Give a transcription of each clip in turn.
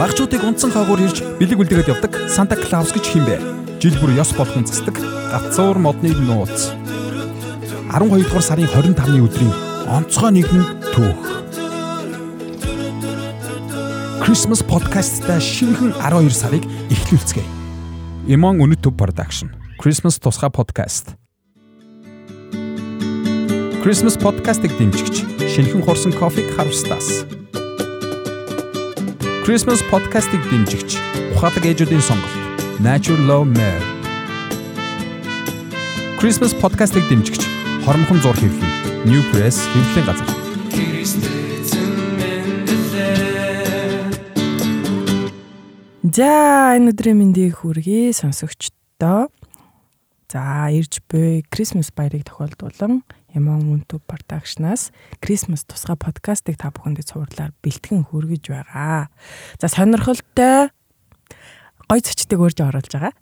Багчуудыг унтсан хаагуур ирж бэлэг үлдээгээд явдаг Санта Клаус гэж хин бэ. Жил бүр ёс болгон засдаг гацуур модны нууц. 12 дугаар сарын 25-ны өдрийн онцгой нэгэн түүх. Christmas podcast-та шинэхэн 12 сарыг эхлүүлцгээе. Имон Өнөтөв production. Christmas тусгай podcast. Christmas podcast-ыг дэмжигч шинэхэн хурсан кофег харвстаас. Christmas podcast-ыг дэмжигч ухаалаг ээжүүдийн сонголт Natural Love Mare. Christmas podcast-ыг дэмжигч хормхон зур хэвлэл New Press хэвлэлийн газар. За энэ өдрийн мэндийг хүргэе сонсогчдоо. За ирж буй Christmas баярыг тохиолдуулан Ямон Үнтү production-аас Christmas тусгай подкастыг та бүхэндээ цувралаар бэлтгэн хүргэж байгаа. За сонирхолтой гой зочдыг урьж оруулж байгаа.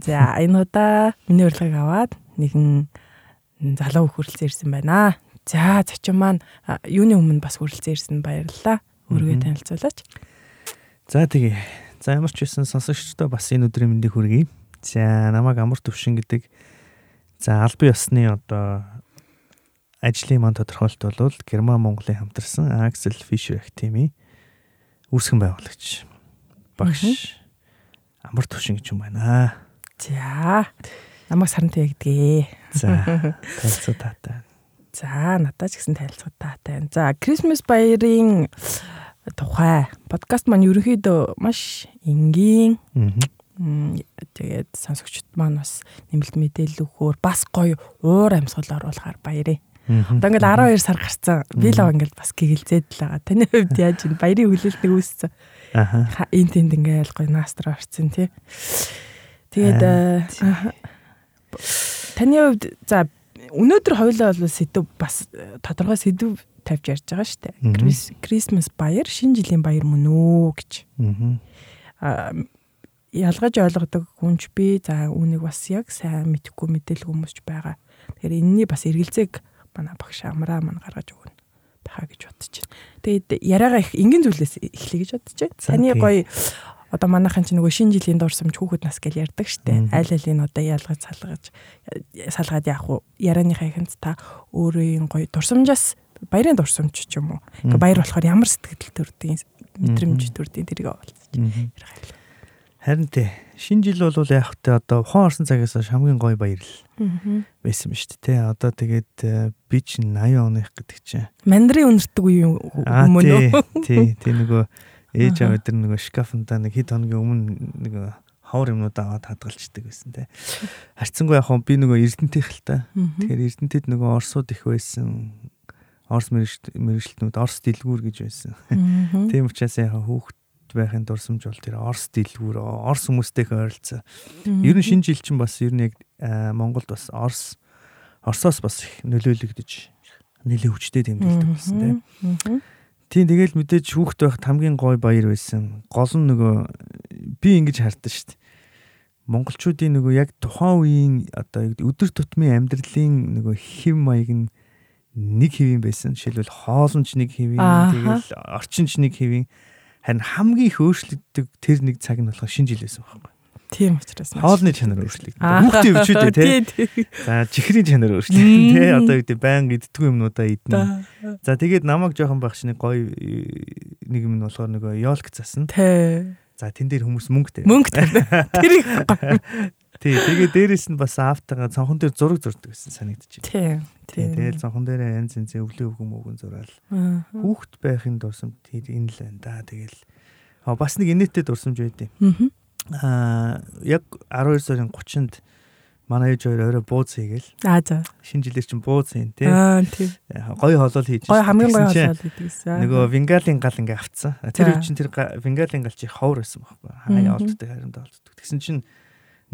За энэ удаа миний урилгыг аваад нэгэн залуу хөрөлцөн ирсэн байна. За зочин маань юуны өмнө бас хөрөлцөн ирсэн баярлалаа. Өөргөө танилцуулаач. За тэгээ. За ямар ч байсан сонсогчдоо бас энэ өдрийн мэндийг хүргэе. За намайг амар төвшин гэдэг за албан ёсны одоо ажлын маань тодорхойлт бол Герман Монголын хамтарсан Axel Fischer тимийн үүсгэн байгуулагч багш амар төвшин гэж юм байна. За намайг сарантай ягдгээ. За танилцуу таатай. За надад ч гэсэн танилцуу таатай. За Christmas баярын тухай подкаст маань ерөнхийдөө маш энгийн. Тэгээд сонсогчд маань бас нэмэлт мэдээлэл өгөхөөр бас гоё уур амьсгал оруулахаар баярээ. Одоо ингээл 12 сар гарцсан. Би л ингээл бас гэгэлзээд л байгаа. Таны хувьд яаж вэ? Баярын хүлээлтийг үүссэн. Аха. Энд тэнд ингээл гоё наастар орцсон тий. Тэгээд таны хувьд за өнөөдөр хоёлаа бол сэдв бас тодорхой сэдв тавьж ярьж байгаа шүү дээ. Christmas баяр, шинэ жилийн баяр мөн үү гэж. Аа ялгаж ойлгодог хүнч би за үүнийг бас яг сайн мэдхгүй мэдээлэл хүмүүсч байгаа. Тэгэхээр энэний бас эргэлзээг манай багш амраа мань гаргаж өгнө баха гэж бодож байна. Тэгээд яриагаа их энгийн зүйлээс эхлэе гэж бодож байна. Таны гоё одоо манайхан чи нөгөө шинэ жилийн дурсамж хүүхэд нас гэж ярьдаг штэ. Айл айлын одоо ялгаж салгаж салгаад яах вэ? Ярианыхаа ихэнд та өөрийн гоё дурсамжаас баярын дурсамж ч юм уу. Баяр болохоор ямар сэтгэл төрдгийг мэдрэмж төрдгийг тэрийг олцож. Харин тий шинэ жил бол яг тэ одоо ухаан орсон цагаас хамгийн гоё баяр л байсан ба шүү дээ. Одоо тэгээд би чинь 80 оных гэдэг чинь. Мандрын үнэртэг үе өмнө үү? Тий, тий нөгөө ээж аваа дээр нөгөө шкафнда нэг хэд хоногийн өмнө нэг ховор юмнууд аваад хадгалцдаг байсан те. Харцсангүй яг би нөгөө Эрдэнэт их л та. Тэгэхээр Эрдэнэтэд нөгөө Орсууд их байсан. Орс мэрэгчлэнүүд Орс дэлгүүр гэж байсан. Тийм учраас яг хүүхд байхын дурсамж бол тэр Орс дэлгүүр Орс хүмүүстэйх ойролцоо. Ер нь шинэ жил чинь бас ер нь яг Монголд бас Орс Орсоос бас их нөлөөлөгдөж нэлээ хүчтэй тэмдэглэдэг болсон тийм. Тийм тэгэл мэдээж хүүхд байхад хамгийн гой баяр байсан. Гол нь нөгөө би ингэж хардсан шүү дээ. Монголчуудын нөгөө яг тухайн үеийн одоо өдөр тутмын амьдралын нөгөө хэв маяг нь нэг хэвэн байсан. Жишээлбэл хоолнч нэг хэвэн, тэгэл орчинч нэг хэвэн харин хамгийн их өөрчлөгддөг тэр нэг цаг нь болохоо шинэ жил байсан байхгүй. Тийм учраас хоолны чанар өөрчлөгддөг. Хүүхдийн өвчүүдээ тий. За чихрийн чанар өөрчлөгддөг тий. Одоо үүдээ баян идтгүү юмнуудаа иднэ. За тэгээд намайг жоохон багш нэг гоё нэг юм нь болохоор нөгөө ёлк засан. Тий. За тэн дээр хүмүүс мөнгө тавь. Мөнгө тавь. Тэрийг Тий, тэгээ дээрэс нь бас автагаа цонхон дээр зураг зурдаг гэсэн санагдчих. Тий. Тий. Тэгэл цонхон дээр янз янз өвлөө өвгөн мөгөн зураал. Хүүхд байхын дурсамж тэр энэ л байна да. Тэгэл бас нэг инээтэй дурсамж байдیں۔ Аа яг 12 сарын 30-нд манай ээж хоёр орой бууз хийгээл. Аа за. Шинэ жилээр чинь бууз хийн тий. Аа тий. Гоё холол хийж. Гоё хамгийн гоё холол хийдэгсэн. Нөгөө вингалын гал ингээ авцсан. Тэр үе чинь тэр вингалын гал чи ховор байсан байхгүй. Хаяа олддог хариндаа олддог. Тэгсэн чинь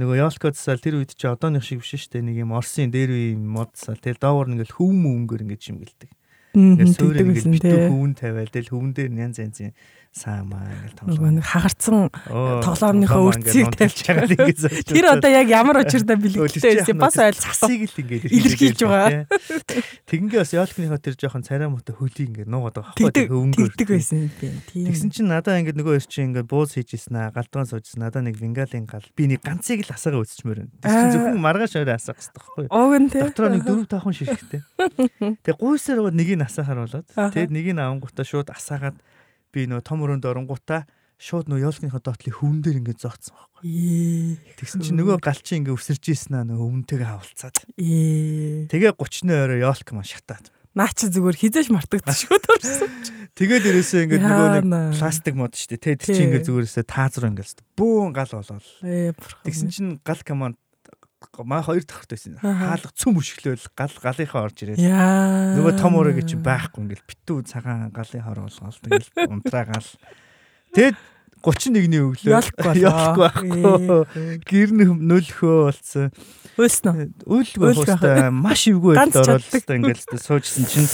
нөгөө Ялкодсал тэр үед чи одооных шиг биш шүү дээ. Нэг юм Орсын дээр үе модсал. Тэгэл доогор ингээл хөв мөнгөөр ингээд шимгэлдэг. Ингээд суурь ингээд битүү хөвөн тавиал тэл хөвөн дээр янз янзын саамаа ингээл тоглоом. Нэг хагарцсан тоглоомныхоо үрцгийг тавьж байгаа ингээд. Тэр одоо яг ямар учиртай бэлгэлтэй байсан бас. Засыг л ингээд илэрхийлж байгаа. Тэгингээ бас яолкныхоо тэр жоохон царай муутай хөлийг ингээд нуугаад байгаа байхгүй хөвөнгөөр. Тэгдэг байсан би. Тэгсэн чинь надаа ингээд нөгөө ир чинь ингээд бууз хийжсэн аа галдгаан суужсэн надаа нэг вингалын гал би нэг ганцыг л асаага өсчмөр байна. Тэгсэн зөвхөн маргааш орой асаах хэрэгтэй байхгүй. Ог нь тий. Дотроо нэг дөрөв таахан шишгтэй. Тэгээ гуйсаар нэг нь асаахаар болоод тэгээд нэг нь авангуудаа шууд асаагаад би нөө том өрөөнд оронгуудаа шууд нөө ёлкныхоо доотлын хөвөн дээр ингээд зогцсон байхгүй. Тэгсэн чинь нөгөө галчин ингээд өсөрж ийсэн аа нөгөө өвөнтэйгээ хавалцаад. Тэгээ 30-ны орой ёлк маань шатаад. Наа чи зүгээр хизээш мартагдчих шүү дөрсөн. Тэгээд ерөөсөө ингээд нөгөө нэг пластик мод шүү дээ. Тэ тэр чинь ингээд зүгээрээсээ таазар ингээд бүүн гал болоод. Тэгсэн чинь гал команд маа хоёр давхарт байсан. Хаалга цөм өшгөлөөл гал галынхаа орж ирээд. Нөгөө том ураг чи байхгүй ингээл битүү цагаан галын хор болгоол тэгэл унтраа гал. Тэгэд 31-ний өглөө ялахгүй байхгүй. Гэр нөлхөө болсон. Үйлснэ. Үйлгүй хөстэй маш ивгүй байдлаар оролцсон ингээл суужсэн чинь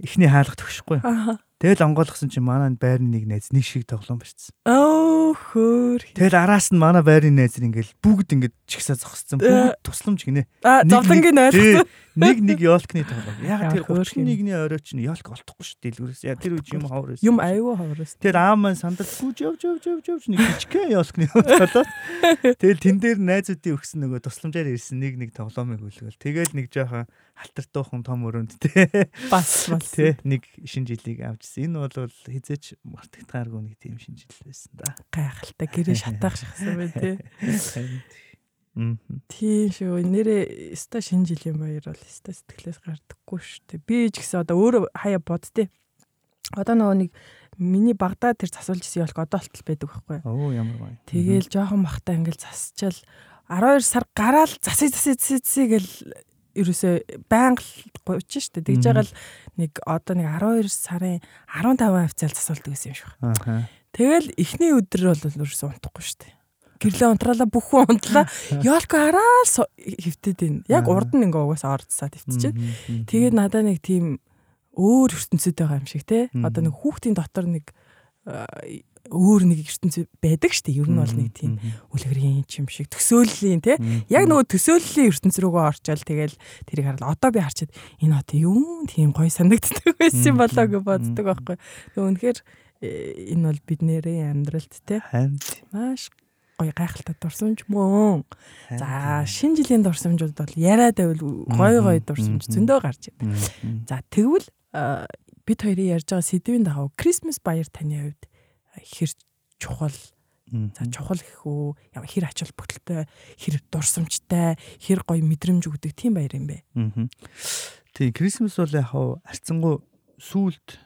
эхний хаалга төгшөхгүй. Тэгэл онгойлгосон чинь манай байрны нэг найз нэг шиг тоглоом барьсан. Оо хөөр. Тэгэл араас нь манай байрны найз ингээл бүгд ингээд чигсаа зогссон. Бүгд тусламж гинэ. А зовлонгийн ойлгосон. Нэг нэг ёлкны тоглоом. Яг тэр 31-ний орой чинь ёлк олдохгүй шүү дэлгүүрээс. Яг тэр үе юм ховор байсан. Юм аюу ховор байсан. Тэр аав маань сандал гүйж явж явж явж явж нэг жижигхэн ёлкны болоод. Тэгэл тэн дээр найзуудын өгсөн нөгөө тусламжаар ирсэн нэг нэг тоглоомыг үлгээл. Тэгэл нэг жоохон халтартуухан том өрөөнд те бас бас те нэг шин жилийг авчихсан. Энэ бол хизээч мартагдгааргүй нэг тийм шин жил байсан да. Гайхалтай гэрээ шатаах шахсан бай те. Тийм шүү. Нэрээ ста шин жилийн баяр бол ста сэтгэлээс гардаггүй шүү дээ. Би ч гэсэн одоо өөрөө хаяа бодтээ. Одоо нөгөө нэг миний багада тэр засуулж исэн ялк одоо болтол байдаг байхгүй. Оо ямар гоё. Тэгээл жоохон махтаа ингээл засчаал 12 сар гараал засыг засыг засыг гэл ерөөсөө байнга гуйж штэ. Тэгж байгаа л нэг одоо нэг 12 сарын 15% цал засуулдаг гэсэн юм шиг. Тэгэл эхний өдөр бол ерөөсөө унтахгүй штэ. Гэрлээ унтраалаа бүх хүн унтлаа. Ёлко араал хөвтөд ийн. Яг урд нь ингээ угаасаа орцсаад хөвтчихэд. Тэгээд надаа нэг тийм өөр ертөнцид байгаа юм шиг те. Одоо нэг хүүхдийн дотор нэг өөр нэг ертөнцийн байдаг шүү дээ. Ер нь бол нэг тийм үлгэрийн юм шиг төсөөллийн тий. Яг нөгөө төсөөллийн ертөнц рүүгээ орчаал тэгэл тэрийг хараад одоо би харчаад энэ одоо юу тийм гоё санагддаг байсан болоо гэж боддог байхгүй. Тэгээ үнэхээр э, энэ бол биднэрийн амьдралд тий. Маш гоё гайхалтай дурсамж мөн. За шинэ жилийн дурсамжууд бол яриад байвал гоё гоё дурсамж зөндөө гарч ирнэ. За тэгвэл бид хоёрын ярьж байгаа сэдвийн дагав Christmas баяр таны хувьд хэр чухал За чухал гэх үү ямар хэр ач холбогдолтой хэр дурсамжтай хэр гоё мэдрэмж өгдөг тийм баяр юм бэ. Аа. Тий, Крисмас бол яг харцсангу сүулт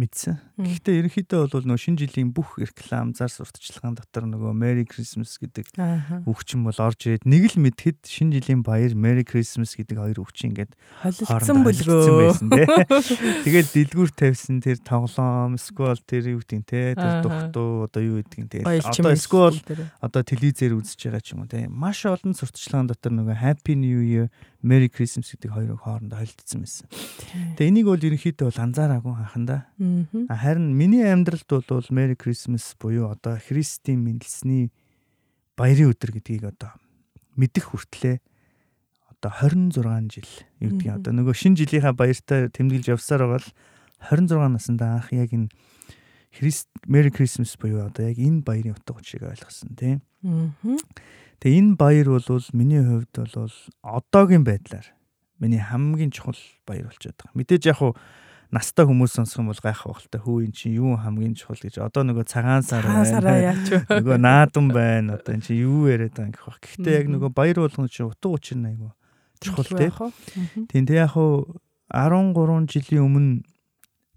мэдсэн. Гэхдээ ерөнхийдөө бол нөгөө шинэ жилийн бүх реклам зар сурталчилгаан дотор нөгөө Merry Christmas гэдэг үгчин бол орж ирээд нэг л мэдхэд шинэ жилийн баяр Merry Christmas гэдэг хоёр үгчин ингээд холилдсон бүлгөө. Тэгээд дэлгүүр тавьсан тэр тоглоом, сквал тэр юу гэдэг те тэр духтуу одоо юу гэдэг те. Одоо сквал одоо телевизээр үзэж байгаа ч юм уу те. Маш олон сурталчилгаан дотор нөгөө Happy New Year Merry Christmas гэдэг хоёрыг хоорондоо холилдсон байсан. Тэгээ энийг бол ерөнхийдөө бол анзаараагүй хаханда. Харин миний амьдралд бол Merry Christmas буюу одоо Христийн мэндэлсний баярын өдөр гэдгийг одоо мэдэх хүртлээ одоо 26 жил юу гэдгийг одоо нөгөө шинэ жилийнхаа баяртай тэмдэглэж явсаар байгаа л 26 наснда анх яг энэ Христ Merry Christmas буюу одоо яг энэ баярын утга учирыг ойлгосон тийм. Тэгээ энэ баяр бол миний хувьд бол одоогийн байдлаар миний хамгийн чухал баяр болчиход байгаа. Мэдээж яг хуу настай хүмүүс сонсох юм бол гайхах багтал хөө эн чинь юу хамгийн чухал гэж одоо нөгөө цагаан сар байна. Нөгөө наадам байна. Одоо эн чинь юу яриад байгаа гэх бах. Гэхдээ яг нөгөө баяр болгоно чинь утга учир нь айгу чухал тийм. Тийм тэг яг хуу 13 жилийн өмнө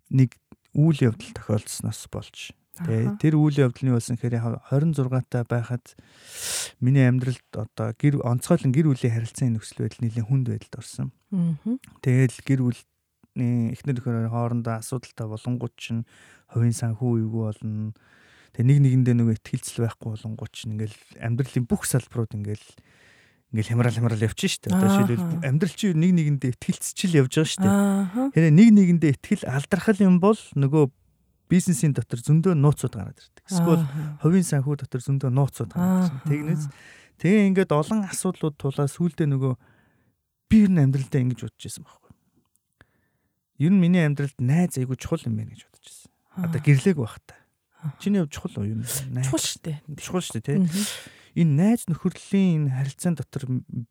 нэг үйл явдал тохиолдсноос болж Тэгээ тэр үйл явдлын болсон гэхээр 26 та байхад миний амьдралд одоо гэр онцгойлон гэр бүлийн харилцааны нөхцөл байдал нэлээд хүнд байдалд орсон. Тэгэл гэр бүлийн эхнэр нөхөр хоорондоо асуудалтай болонгууд чинь хувийн санхүү эвгүй болно. Тэгээ нэг нэгэндээ нөгөө ихтгэлцэл байхгүй болонгууд чинь ингээл амьдралын бүх салбарууд ингээл ингээл хямрал хямрал явчих шүү дээ. Одоо жишээлбэл амьдрал чинь нэг нэгэндээ ихтгэлцчил явж байгаа шүү дээ. Тэгэхээр нэг нэгэндээ ихтгэл алдархал юм бол нөгөө бизнесийн дотор зөндөө нууцуд гараад ирдэг. Эсвэл хувийн санхүү дотор зөндөө нууцуд гараад ирдэг. Тэгнээс тэгээ ингээд олон асуудлууд тулаа сүулдэ нөгөө би ер нь амьдралдаа ингэж бодож байсан байхгүй. Ер нь миний амьдралд найз айгуу чухал юм байна гэж бодож байсан. Одоо гэрлээг байх та. Чиний хувьд чухал уу юм? Чухал шүү дээ. Чухал шүү дээ, тий энэ найз нөхөрлийн энэ харилцаан дотор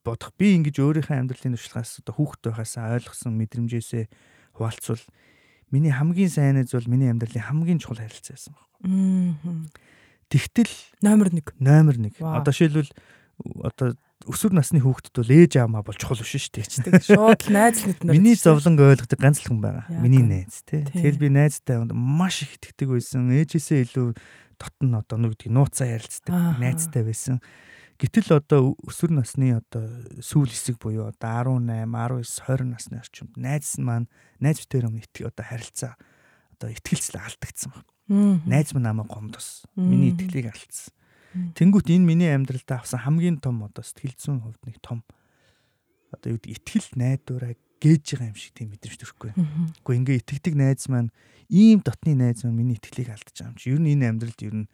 бодох би ингэж өөрийнхөө амьдралын туршлагаас одоо хүүхэд байхасаа ойлгосон мэдрэмжээсээ хуваалцвал миний хамгийн сайн найз бол миний амьдралын хамгийн чухал харилцаа байсан байна. Тэгтэл номер 1. Номер 1. Одоо шилбэл одоо өсвөр насны хүүхдэд бол ээж аамаа бол чухал биш шүү дээ. Шууд найз нэт нар. Миний зовлон ойлгодог ганц л хүн байгаа. Миний найз тий. Тэгэл би найзтай маш их итгэдэг байсан. Ээжээсээ илүү дотн одоо нэг гэдэг нууцаа ярилцдаг найзтай байсан. Гэтэл одоо өсвөр насны одоо сүүл хэсэг буюу одоо 18, 19, 20 насны орчимд найз маань найз битэр өмнө итгэх одоо харилцаа одоо ихтгэлцэл алдагдсан байна. Найз минь намайг гомдос. Миний итгэлийг алдсан. Тэнгүүт энэ миний амьдралд авсан хамгийн том одоо сэтгэл зүйн хувьд нэг том одоо юу гэдэг итгэл найдвараа гээж байгаа юм шиг тийм мэдрэмж төрөхгүй. Гэхдээ ингээ итгэдэг найз маань ийм дотны найз маань миний итгэлийг алдаж байгаа юм чи. Ер нь энэ амьдралд ер нь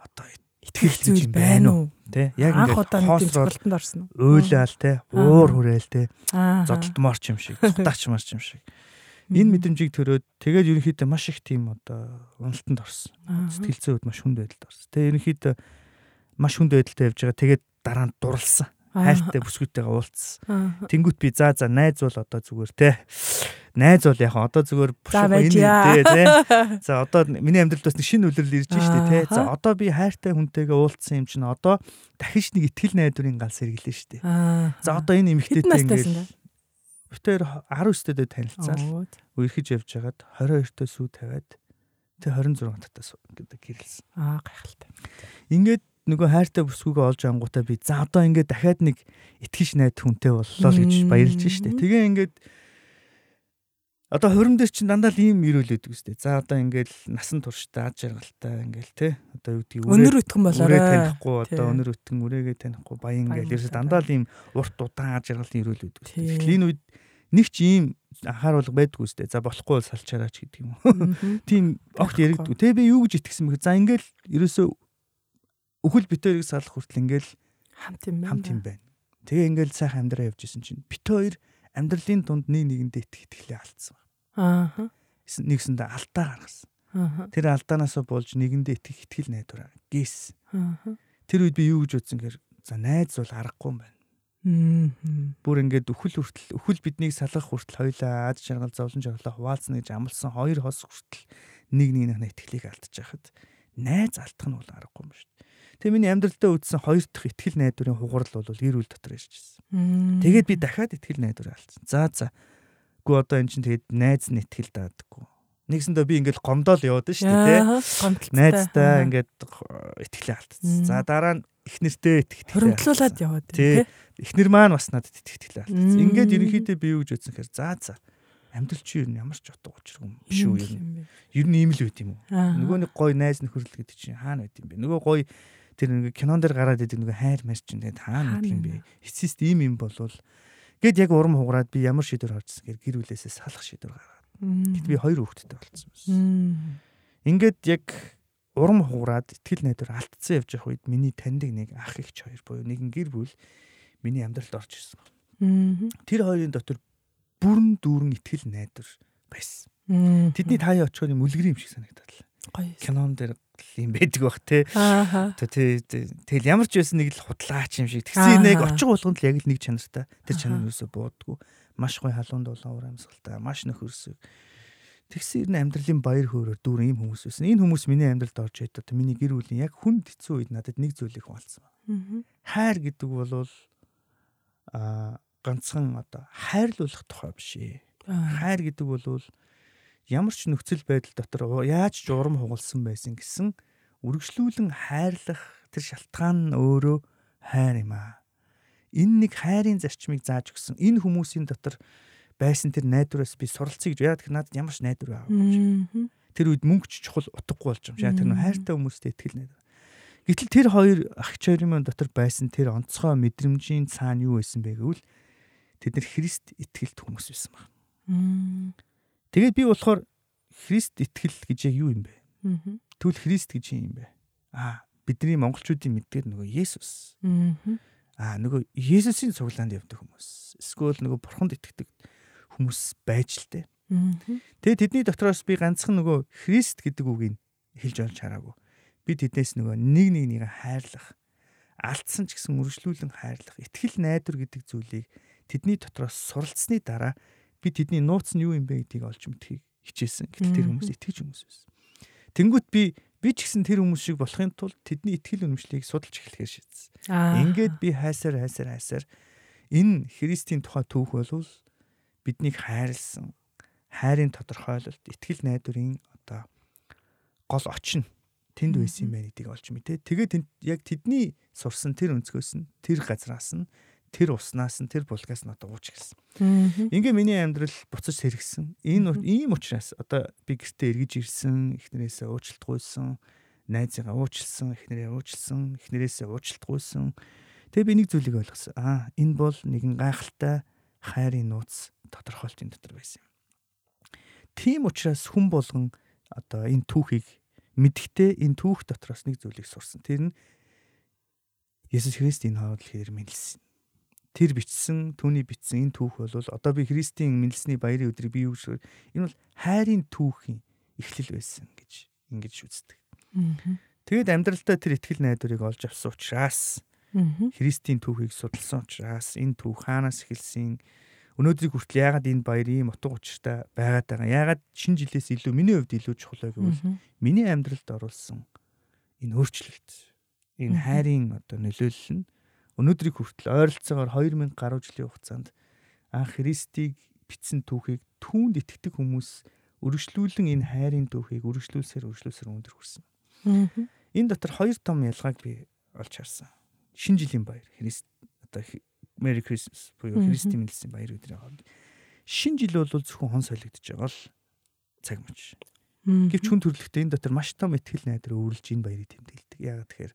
одоо итгэх зүйл байна уу? Тэ? Яг ингээ хоосролтонд орсон уу? Уйлаал тэ, уур хүрээл тэ. Зодтолтморч юм шиг, цутаач марч юм шиг. Энэ мэдрэмжийг төрөөд тэгээд ерөнхийдөө маш их тийм одоо уналтанд орсон. Сэтгэл зүйд маш хүнд байдалд орсон. Тэ ерөнхийдөө маш хүнд байдалтай явж байгаа. Тэгээд дараа нь дурлсан хайртай бүсгүйтэйгээ уулзсан. Тэнгүүт би за за найз бол одоо зүгээр те. Найз бол яг одоо зүгээр энэ те. За одоо миний амьдралд бас нэг шинэ үлрэл ирж штэ те. За одоо би хайртай хүнтэйгээ уулзсан юм чинь одоо дахиж нэг ихтгэл найдварын гал сэргэлээ штэ. За одоо энэ эмэгтэйтэй ингээл битээр 19-тэй танилцсан. Үерхэж явж хагаад 22-т сүү тавиад тэг 26 татаас гэдэг гэрэлсэн. Аа гайхалтай. Ингээд нөгөө хайртай бүсгүйгээ олж ангуудаа би за одоо ингээд дахиад нэг итгэж найд хүнтэй боллоо л гэж баярлж штэ. Тэгээ ингээд одоо хурим дээр чинь дандаа л ийм ирүүлээд үстэй. За одоо ингээд насан турштай ад жаргалтай ингээд те одоо юу гэдгийг өнөр өтгөн болоорой танихгүй одоо өнөр өтгөн үрээгээ танихгүй баян ингээд ерөөсө дандаа л ийм урт удаан ад жаргалын ирүүлээд үстэй. Тэгэхээр энэ үед нэг ч ийм анхааруулга байдгүй үстэй. За болохгүй бол салчаараач гэдэг юм. Тийм огт яригдгүй. Тэ би юу гэж итгэсэн бэ? За ингээд ерөөсө өхөл битээрийг салах хүртэл ингээл хамт юм байна. Хамт юм байна. Тэгээ ингээл сайхан амьдраа явж исэн чинь бит хоёр амьдралын тунд нэг нэгэндээ итгэх итгэлээ алдсан. Аа. Нэгсэндээ алдаа гаргасан. Аа. Тэр алдаанаас болж нэгэндээ итгэх итгэл найдвараа гээс. Аа. Тэр үед би юу гэж бодсон гэхээр за найз бол аргагүй юм байна. Бүр ингээд өхөл хүртэл өхөл биднийг салгах хүртэл хоёлаа ад жаргал зовлон жаргалаа хуваалцна гэж амлсан хоёр хос хүртэл нэг нэгнийхээ итгэлийг алдчих хад найз алдах нь бол аргагүй юм шүү дээ. Тэгээ миний амьдралдаа үтсэн хоёр дахь ихтгэл найдварын хугарал бол гэр бүл дотор ирж ирсэн. Тэгээд би дахиад ихтгэл найдвар алдсан. За за. Гү одоо эн чинь тэгээд найз нь ихтгэл даадаггүй. Нэгсэндээ би ингээд гомдоол яваад шүү дээ тий. Найзтай ингээд ихтгэлээ алдсан. За дараа нь их нэртэй итгэх. Хөрөнгөлүүлээд яваад тий. Эхнэр маань бас надад итгэх алдсан. Ингээд ерөнхийдөө би юу гэж бодсон хэрэг за за амьдрал чи нь ямар ч утга учиргүй биш үү юм. Ер нь ийм л байт юм уу? Нөгөө нэг гой найз нөхөрлөл гэдэг чинь хаана байт юм бэ? Нөгөө гой тэр нэг кинон дээр гараад идэг нэг хайр марч чинь тэгээд хаана гэдэг юм бэ? Эцэст ийм юм болвол гэд яг урам хугараад би ямар шийдвэр гаргасан гэр гэр бүлээсээ салах шийдвэр гаргаад. Гэт би хоёр хүүхэдтэй болсон байсан. Ингээд яг урам хугараад ихтгэл найдвар алдсан явж явах үед миний таньдаг нэг ах ихч хоёр буюу нэгэн гэр бүл миний амьдралд орж ирсэн. Тэр хоёрын дотор бүрэн дүүрэн ихтгэл найдвар байсан. Тэдний таяа очихоор юм үлгэр юм шиг санагдаад л. Кинон дээр юм байдаг бах те. Тэгэл ямар ч байсан нэг л худлаач юм шиг. Тэгсэн нэг очих болгонд л яг л нэг чанартай. Тэр чанар юусоо буудаггүй. Маш гоё халуун дулаан ур амьсгалтай, маш нөхөрсөг. Тэгсэн ер нь амьдралын баяр хөөрөөр дүүр ийм хүмүүс байсан. Энэ хүмүүс миний амьдралд орж ирээд одоо миний гэр бүлийн яг хүнд хэцүү үед надад нэг зүйлийг хуваалцсан байна. Хайр гэдэг бол а ганцхан одоо хайрлуулах тухай биш ээ. Хайр гэдэг бол ямар ч нөхцөл байдал дотор яаж ч урам хугалсан байсан гэсэн үргэлжлүүлэн хайрлах тэр шалтгаан нь өөрөө хайр юм аа. Энэ нэг хайрын зарчмыг зааж өгсөн. Энэ хүмүүсийн дотор байсан тэр найдвараас би суралцъя гэж яагаад надад ямар ч найдвар аваагүй юм. Тэр үед мөнгө ч чухал утгагүй болж юм. Тэр нөх хайртай хүмүүстэй ихтгэл найдвар. Гэтэл тэр хоёр ах хоёрын дотор байсан тэр онцгой мэдрэмжийн цаана юу байсан бэ гэвэл тэд нар Христ итгэлт хүмүүс байсан байна. Тэгээд би болохоор Христ итгэл гэж яг юу юм бэ? Тэгвэл Христ гэж юм бэ? Аа бидний монголчуудын мэддэг нөгөө Есүс. Аа нөгөө Есүсийн цуглаанд явдаг хүмүүс. Эсвэл нөгөө бурханд итгэдэг хүмүүс байж л тээ. Тэгээ тэдний дотроос би ганцхан нөгөө Христ гэдэг үгийг хэлж олж хараагүй. Би тэднээс нөгөө нэг нэг нэг хайрлах, алдсан ч гэсэн үргэлжлүүлэн хайрлах, итгэл найдвар гэдэг зүйлийг тэдний дотроос суралцсны дараа би тэдний нууц нь юу юм бэ гэдгийг олж мэдхийг хичээсэн. Гэтэл тэр хүмүүс итгэж хүмүүс байсан. Тэнгүүт би би ч гэсэн тэр хүмүүс шиг болохын тулд тэдний итгэл үнэмшлийг судалж эхлэхээр шийдсэн. Ингээд би хайсаар хайсаар хайсаар энэ Христийн тухай түүх болвол биднийг хайрлсан хайрын тодорхойлолт, итгэл найдварын одоо гол очин тэнд байсан юм байна гэдгийг олж мэдээ. Тэгээд яг тэдний сурсан тэр өнцгөөс нь тэр газраас нь тэр уснаас нь тэр булгаас нь одоо ууч гэлсэн. Ингээ миний амьдрал буцаж сэргсэн. Энэ ийм учраас одоо би гэртээ эргэж ирсэн, эхнэрээсээ уучлалтгүйсэн, найзыгаа уучлсан, эхнэрээ уучлсан, эхнэрээсээ уучлалтгүйсэн. Тэгээ би нэг зүйлийг ойлгосон. Аа, энэ бол нэгэн гайхалтай хайрын нууц тодорхойлтын дотор байсан юм. Тийм учраас хүн болгон одоо энэ түүхийг мэдхдээ энэ түүх дотроос нэг зүйлийг сурсан. Тэр нь Есүс Христийн хоол хэр мэлсэн. Тэр бичсэн, түүний бичсэн энэ түүх бол одоо би Христийн мэлсний баярын өдрийг бий үүсгэр энэ бол хайрын түүхийн эхлэл байсан гэж ингэж үздэг. Тэгэд амьдралдаа тэр ихтгэл найдварыг олж авсан учраас Христийн түүхийг судалсан учраас энэ түүх хаанаас эхэлсэн? Өнөөдрийг хүртэл яагаад энэ баяр ийм утга учиртай байгаад байгаа. Яагаад шинэ жилээс илүү миний хувьд илүү чухал вэ гэвэл миний амьдралд оруулсан энэ өөрчлөлт энэ хайрын одоо нөлөөлөл нь өнөөдрийг хүртэл ойролцоогоор 2000 гаруй жилийн хугацаанд анх Христийг бичсэн түүхийг түүнд итгэдэг хүмүүс өргөжлүүлэн энэ хайрын түүхийг өргөжлүүлсээр өргөжлүүлсээр өндөр хүрсэн. Энэ дотор хоёр том ялгааг би олж харсан. Шинэ жилийн баяр Христ одоо Merry Christmas буюу Христийн мэндэлсэн баяр өдрийн хооронд шинэ жил бол зөвхөн хон солигдож байгаа л цаг мөч. Гэвч хүн төрлөختөө энэ дотор маш том ихтгэл найдар өөрлөж энэ баярыг тэмдэглэдэг. Яагаад тэгэхээр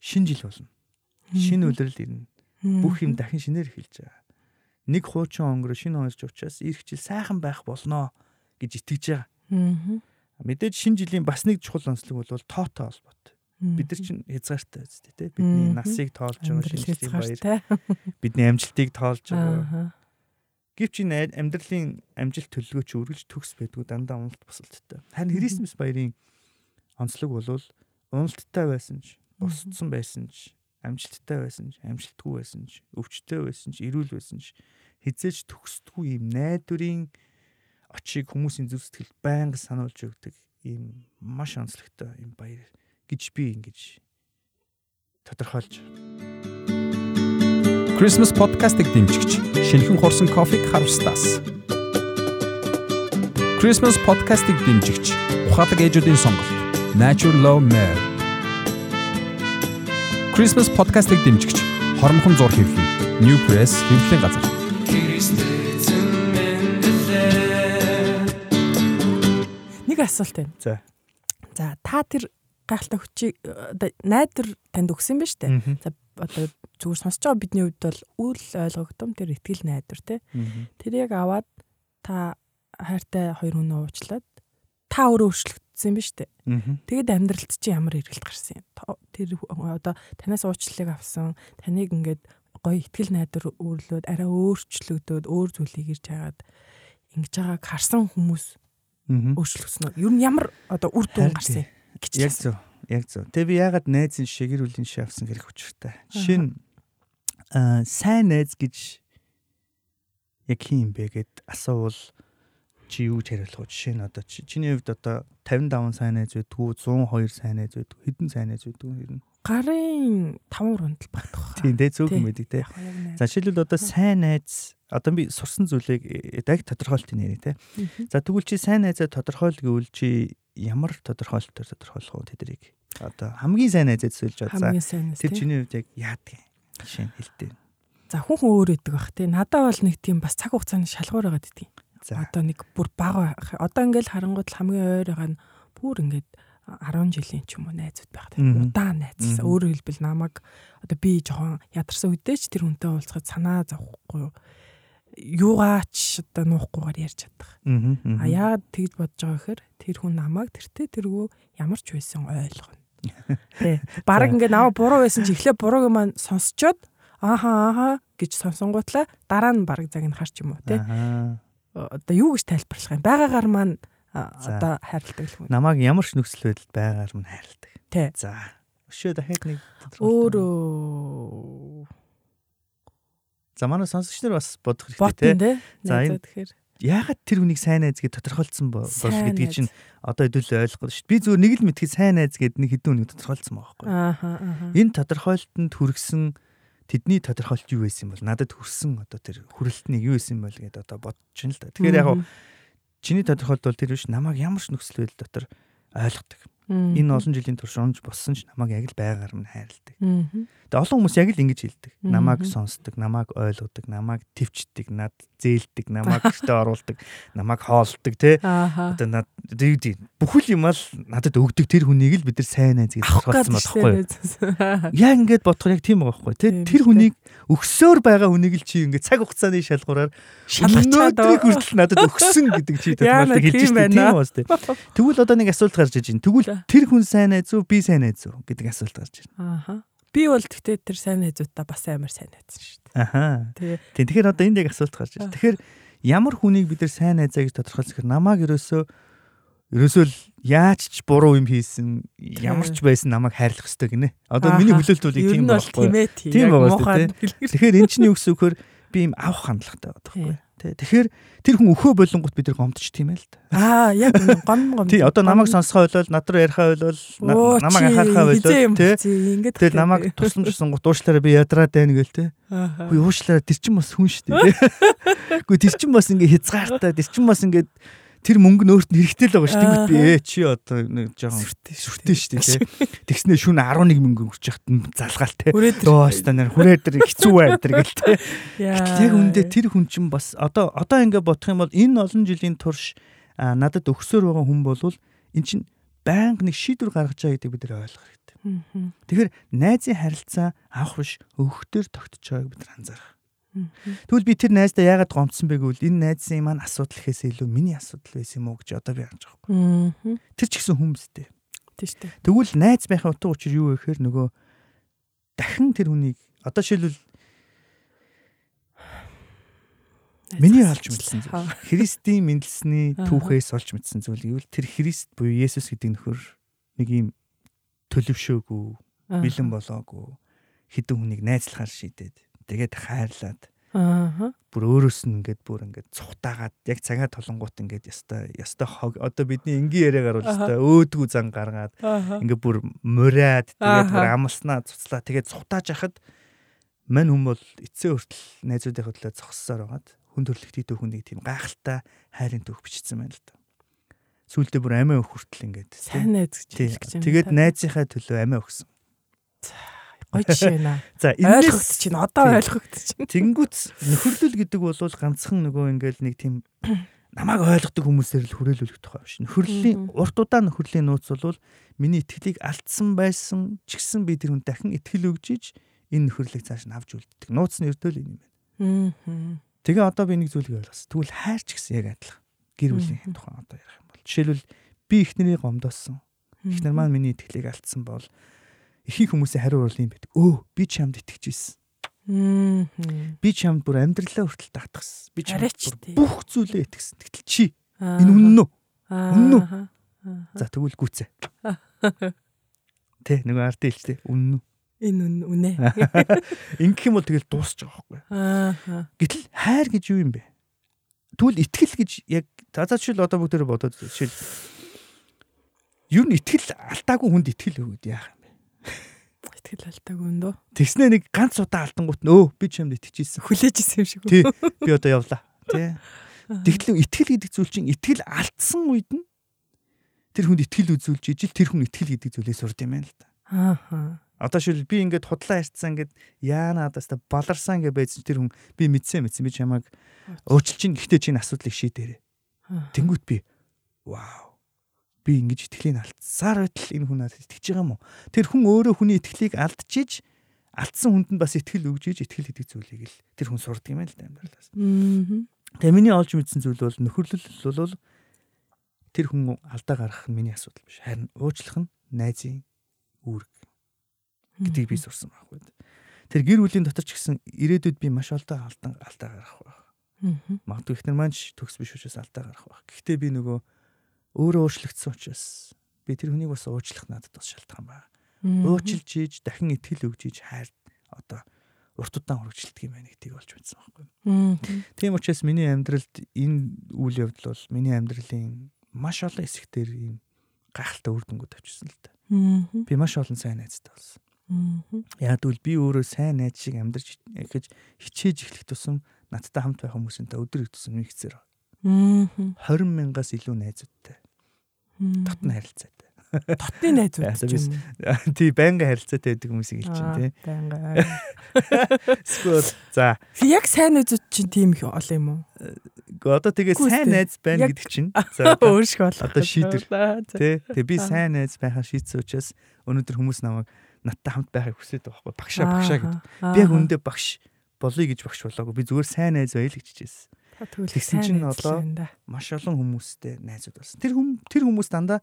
шинэ жил болно. Шинэ үлрэл ирнэ. Бүх юм дахин шинээр эхэлж байгаа. Нэг хуучин өнгөрөө шинэ онж учраас ирэх жил сайхан байх болноо гэж итгэж байгаа. Мэдээж шинэ жилийн бас нэг чухал онцлог бол тоотой холбоотой. Бид нар чинь хязгаартай үстэй тий. Бидний насыг тоолж байгаа шинжлэлийн баяр. Бидний амжилтыг тоолж байгаа. Гэвч энэ амьдралын амжилт төлөвлөгөө чи үргэлж төгс байдгүй дандаа уналт босолттой. Харин Христмас баярын онцлог бол уналттай байсан ч, босцсон байсан ч, амжилттай байсан ч, амжилтгүй байсан ч, өвчтөй байсан ч, эрүүл байсан ч хизээж төгсдгүй юм найдварын очийг хүмүүсийн зүв сэтгэл байнга сануулж өгдөг ийм маш онцлогтой юм баяр гэж би ингэж тодорхойлж Christmas podcast-ыг дэмжигч шинэхэн хурсан кофег харвстаас. Christmas podcast-ыг дэмжигч ухаалаг ээжүүдийн сонголт Natural Love Mare. Christmas podcast-ыг дэмжигч хормхон зур хэвлэл New Press хэвлэлийн газар. Нэг асуулт байна. За. За та тэр гайхалтай хүчийг найдвар танд өгсөн байна шүү дээ. За одоо зүгээр сонсож байгаа бидний хувьд бол үл ойлгогдсон тэр ихтгэл найдвар те. Тэр яг аваад та хайртай хоёр хүнээ уучлаад та өөрөө өөрчлөгдсөн юм ба штэ. Тэгэд амьдралд чи ямар эргэлт гарсан юм. Тэр одоо танаас уучлалыг авсан, таныг ингээд гоё ихтгэл найдвар өөрлөөд арай өөрчлөгдөөд өөр зүйлийг ирж хагаад ингэж байгааг харсан хүмүүс өөрчлөгдсөн үү? Юу нь ямар одоо үр дүн гарсан гэж яг зөв яг зөв. Тэгээ би ягаад найзын шигэр үлийн ши авсан гэх учиртай. Жишээ нь аа сайн найз гэж яг хин юм бэ гэд асуувал чи юу ч хариулах уу? Жишээ нь одоо чиний хувьд одоо 55 сайн найз байдгүй 102 сайн найз байдгүй хэдэн сайн найз байдгүй ер нь гарын 5 рундал багтах. Тийм дээ зөв юм байдаг те. За жишээлбэл одоо сайн найз одоо би сурсан зүйлийг яг тодорхойлт нэрээ те. За тэгвэл чи сайн найзаа тодорхойл гэвэл чи ямар тодорхойлолтоор тодорхойлох уу тэдрийг одоо хамгийн сайн найзад суулж бод. Тэр чиний хувьд яг яадаг юм? Жишээ хэлдэг. За хүн хүн өөр өгдөг бах тий. Надад бол нэг тийм бас цаг хугацааны шалгуур байгаа гэдэг. Одоо нэг бүр бага одоо ингээл харангууд хамгийн ойр байгаа нь бүр ингээд 10 жилийн ч юм уу найзууд байх. Удаан найзлсан. Өөрөөр хэлбэл намайг одоо би жоохон ядарсан үедээ ч тэр хүнтэй уулзахад санаа зовхгүй юугаач одоо нуухгүйгээр ярьж чадах. А яагаад тэгж бодож байгаа гэхээр тэр хүн намайг тэртээ тэргүй ямар ч байсан ойлгоно. Тэ. Бараг ингээд наваа буруу байсан чи эхлээ бурууг маань сонсчоод ааха ааха гэж сонсонгуутлаа дараа нь бараг цаг нь харч юм уу те. Одоо юу гэж тайлбарлах юм? Байгаагаар маань одоо хайрладаг л хүн. Намааг ямар ч нөхцөл байдалд байгаагаар нь хайрладаг. Тэ. За. Өшөө дахиад нэг өөрөө За манай сонсогч нар бас бодох хэрэгтэй те. За энэ тэгэхээр яагаад тэр хүнийг сайн найз гэж тодорхойлцсон бол гэдгийг чинь одоо хэдүүл ойлгох шүү дээ. Би зүгээр нэг л мэдхий сайн найз гэд нэг хэдэн хүнийг тодорхойлцсон байгаа байхгүй. Энэ тодорхойлолтод хүргэсэн тэдний тодорхойлт юу байсан бол надад хүрсэн одоо тэр хүрэлтнийг юу байсан бол гэдээ одоо бодож байна л да. Тэгэхээр яг чиний тодорхойлт бол тэр биш намайг ямар ч нөхцөл байдал дотор ойлгодог. Энэ олон жилийн турш унж боссон ч намайг яг л байгаар минь хайрладаг. Тэгээ олон хүмүүс яг л ингэж хэлдэг. Намайг сонсдог, намайг ойлгодог, намайг төвчдөг, над зээлдэг, намайг гэртээ оруулдаг, намайг хоолдог тий. Одоо над бүхэл юм ал надад өгдөг тэр хүнийг л бид нар сайн найз гэж тодорхойлсон болохгүй. Яг ингэж бодохоор яг тийм байгаа байхгүй тий. Тэр хүнийг өгсөөр байгаа хүнийг л чи ингэж цаг хугацааны шалгуураар шалгачаад хүртэл надад өгсөн гэдэг чи тодорхойлдог хэлж байна. Тийм үү тий. Тэгвэл одоо нэг асуулт гарч иж байна. Тэгвэл тэр хүн сайн найз уу, би сайн найз уу гэдэг асуулт гарч байна. Ааха. Би бол тэгтээ тэр сайн найзуудаа бас амар сайн найзсан шүү дээ. Аха. Тийм. Тэгэхээр одоо энд яг асуулт гарч байна. Тэгэхээр ямар хүнийг бид нар сайн найзаа гэж тодорхойлох хэрэг намааг ерөөсөө ерөөсөө л яаж ч буруу юм хийсэн ямар ч байсан намайг хайрлах ёстой гинэ. Одоо миний хүлээлт бол тийм байхгүй. Тийм дээ. Тэгэхээр эн чинь юу гэсэн үг хөр би юм авах хандлагатай байхгүй. Тэ. Тэгэхээр тэр хүн өхөө болонгот бид нар гомдч тийм ээ л да. Аа яг гом гом. Тий одоо намайг сонсохоо болол над руу ярихаа болол намайг анхаарахаа болол тий. Тэгээд намайг тусламжсан гут уушлаараа би ядраад байна гээл тий. Үгүй уушлаараа тэр чин бас хүн шүү дээ. Үгүй тэр чин бас ингээ хязгаартай тэр чин бас ингээ тэр мөнгө нөөрт нь хэрэгтэй л байгаа шүү. Тэгвэл би ээ чи одоо нэг жоохон сүртэй шүү дээ. Тэгснээ шүн 11 мөнгө өгч яхад залгаалтай. Дөө станаар хүрээ дээр хэцүү бай тэр гэл те. Яг үндэ тэр хүн чинь бас одоо одоо ингээ бодох юм бол энэ олон жилийн турш надад өгсөөр байгаа хүн болвол эн чинь байнга нэг шийдвэр гаргаж байгаа гэдэг бид нар ойлгох хэрэгтэй. Тэгэхээр найзын харилцаа авах биш өгөхдөр тогтож байгааг бид нар анзаарах. Тэгвэл би тэр найздаа яагаад гомцсон бэ гэвэл энэ найзын маань асуудал ихээс илүү миний асуудал байсан юм уу гэж одоо би харж байгаа байхгүй. Тэр ч гэсэн хүмүүстэй. Тийм шүү дээ. Тэгвэл найз байхын утга учир юу вэ гэхээр нөгөө дахин тэр хүнийг одоо шилбэл Миний олж мэдсэн зүйл. Христийн мэндэлсний түүхээс олж мэдсэн зүйл гэвэл тэр Христ буюу Есүс гэдэг нөхөр нэг юм төлөвшөөгүй, бэлэн болоогүй хідэн хүнийг найзлахаар шийдээд тэгээд хайрлаад Аа. Бүр өөрөөс нь ингээд бүр ингээд цухтаагаад яг цагаа толонгууд ингээд ястай ястай хог одоо бидний энгийн яриагаар бол ястай өөдгүү зан гаргаад ингээд бүр мураад тэгээд бүр амлснаа цуцлаа тэгээд цухтааж яхад мань хүм бол эцсийн хүртэл найзуудынхаа төлөө зогссоор байгаад хүн төрлөختий түүхэнд нэг тийм гайхалтай хайрын түүх бичсэн байна л да. Сүүлдээ бүр амиа өх хүртэл ингээд сайн найз гэж хэлэх гэж. Тэгээд найзынхаа төлөө амиа өгсөн. Гоё жишээ наа. За ойлгогдож чинь одоо ойлгогдож чинь. Тэнгүүц нөхөрлөл гэдэг бол ганцхан нөгөө ингээл нэг тийм намайг ойлгодог хүмүүсээр л хүрээлүүлэх тухай биш. Нөхөрлийн урт удаан нөхөрлийн нууц бол миний итгэлийг алдсан байсан ч гэсэн би тэр хүн дахин итгэл өгж иж энэ нөхөрлийг цааш нь авч үлддэг. Нууц нь ердөө л юм байна. Тэгээ одоо би нэг зүйлийг ойлгосон. Тэгвэл хайр ч гэсэн яг адилхан. Гэр бүлийн тухай одоо ярих юм бол жишээлбэл би ихнэрийг гомдоосон. Ихнэр маань миний итгэлийг алдсан бол ихэнх хүмүүсийн хариу бол юм байдаг. Өө би ч юмд итгэж ийсэн. Би ч юмд бүр амьдралаа хүртэл татгсан. Би ч бүх зүйлээ итгэсэн. Тэгтэл чи энэ үнэн үү? Үнэн үү? За тэгвэл гүцээ. Тэ нөгөө ард хэлжтэй үнэн үү? Энэ үнэ. Ингэх юм бол тэгэл дуусч байгаа байхгүй. Гэтэл хайр гэж юу юм бэ? Тэгвэл итгэл гэж яг цаашил одоо бүгдээр бодоод жишээл юу н итгэл алдаагүй хүнд итгэл өгöd яах Итгэл алдаагүй өндөө. Тэгснэ нэг ганц удаа алдангуут нөө би ч юмд итгэжсэн. Хүлээж исэн юм шиг. Тий. Би одоо явлаа. Тий. Тэгтэл итгэл гэдэг зүйл чинь итгэл алдсан үед нь тэр хүнд итгэл үзүүлж ижил тэр хүн итгэл гэдэг зүйлээ сурд юм байна л да. Аа. Одоо шил би ингээд худлаа ярьцсан ингээд яана надаас та баларсан гэж байсан тэр хүн би мэдсэн мэдсэн би чамайг уучлж чинь гэхдээ чинь асуудлыг шийдээрээ. Тэнгүүт би вау. Би ингэж итгэлийг алдсаар байтал энэ хүн надад итгэж байгаа юм уу? Тэр хүн өөрөө хүний итгэлийг алдчихиж алдсан хүнд нь бас итгэл өгж иж итгэл гэдэг зүйлийг л тэр хүн сурдаг юм байна л да амьдралаас. Тэгээ миний олж мэдсэн зүйл бол нөхөрлөл бол тэр хүн алдаа гаргах нь миний асуудал биш. Харин уучлах нь найзын үүрэг гэдгийг би сурсан байхгүй. Тэр гэр бүлийн дотор ч гэсэн ирээдүйд би маш олдоо алдан алдаа гаргах байх. Магадгүй ихнэр маань төгс биш учраас алдаа гарах байх. Гэхдээ би нөгөө өөрөө уучлагдсан учраас би тэр хүнийг бас уучлах надад бас шалтгаан байна. Уучлж ийж дахин итгэл өгж ийж хайр одоо урт удаан хөргөжлөлдөг юм байна гэдгийг олж мэдсэн байхгүй. Тийм учраас миний амьдралд энэ үйл явдал бол миний амьдралын маш олон хэсэгтэр ийм гайхалтай үр дүнгууд авчирсан л та. Би маш олон сайн найзтай болсон. Яг тэгвэл би өөрөө сайн найз шиг амьдарч гэж хичээж эхлэх тусам надтай хамт байх хүмүүсэнтэй өдөр өгдсөн нэгцээр. 20 мянгаас илүү найзуудтай. Татны харилцаатай. Татны найзууд. Тий, байнга харилцаатай байдаг хүмүүсийг хэлж чинь тий. Байнга. Эсвэл за. Яг сайн найзууд чинь тийм их олон юм уу? Гэхдээ одоо тэгээ сайн найз байна гэдэг чинь. За өөр шиг болох. Одоо шийдвэр. Тий. Тэгээ би сайн найз байхаа шийдсэн учраас өнөөдөр хүмүүс намайг надтай хамт байхыг хүсээд байгаа байхгүй багшаа багшаа гэдэг. Би яг өндөө багш болъё гэж багш болоогүй. Би зүгээр сайн найз байл гэж хичээсэн. Тэгсэн чинь одоо маш олон хүмүүстэй найзууд болсон. Тэр хүм тэр хүмүүс дандаа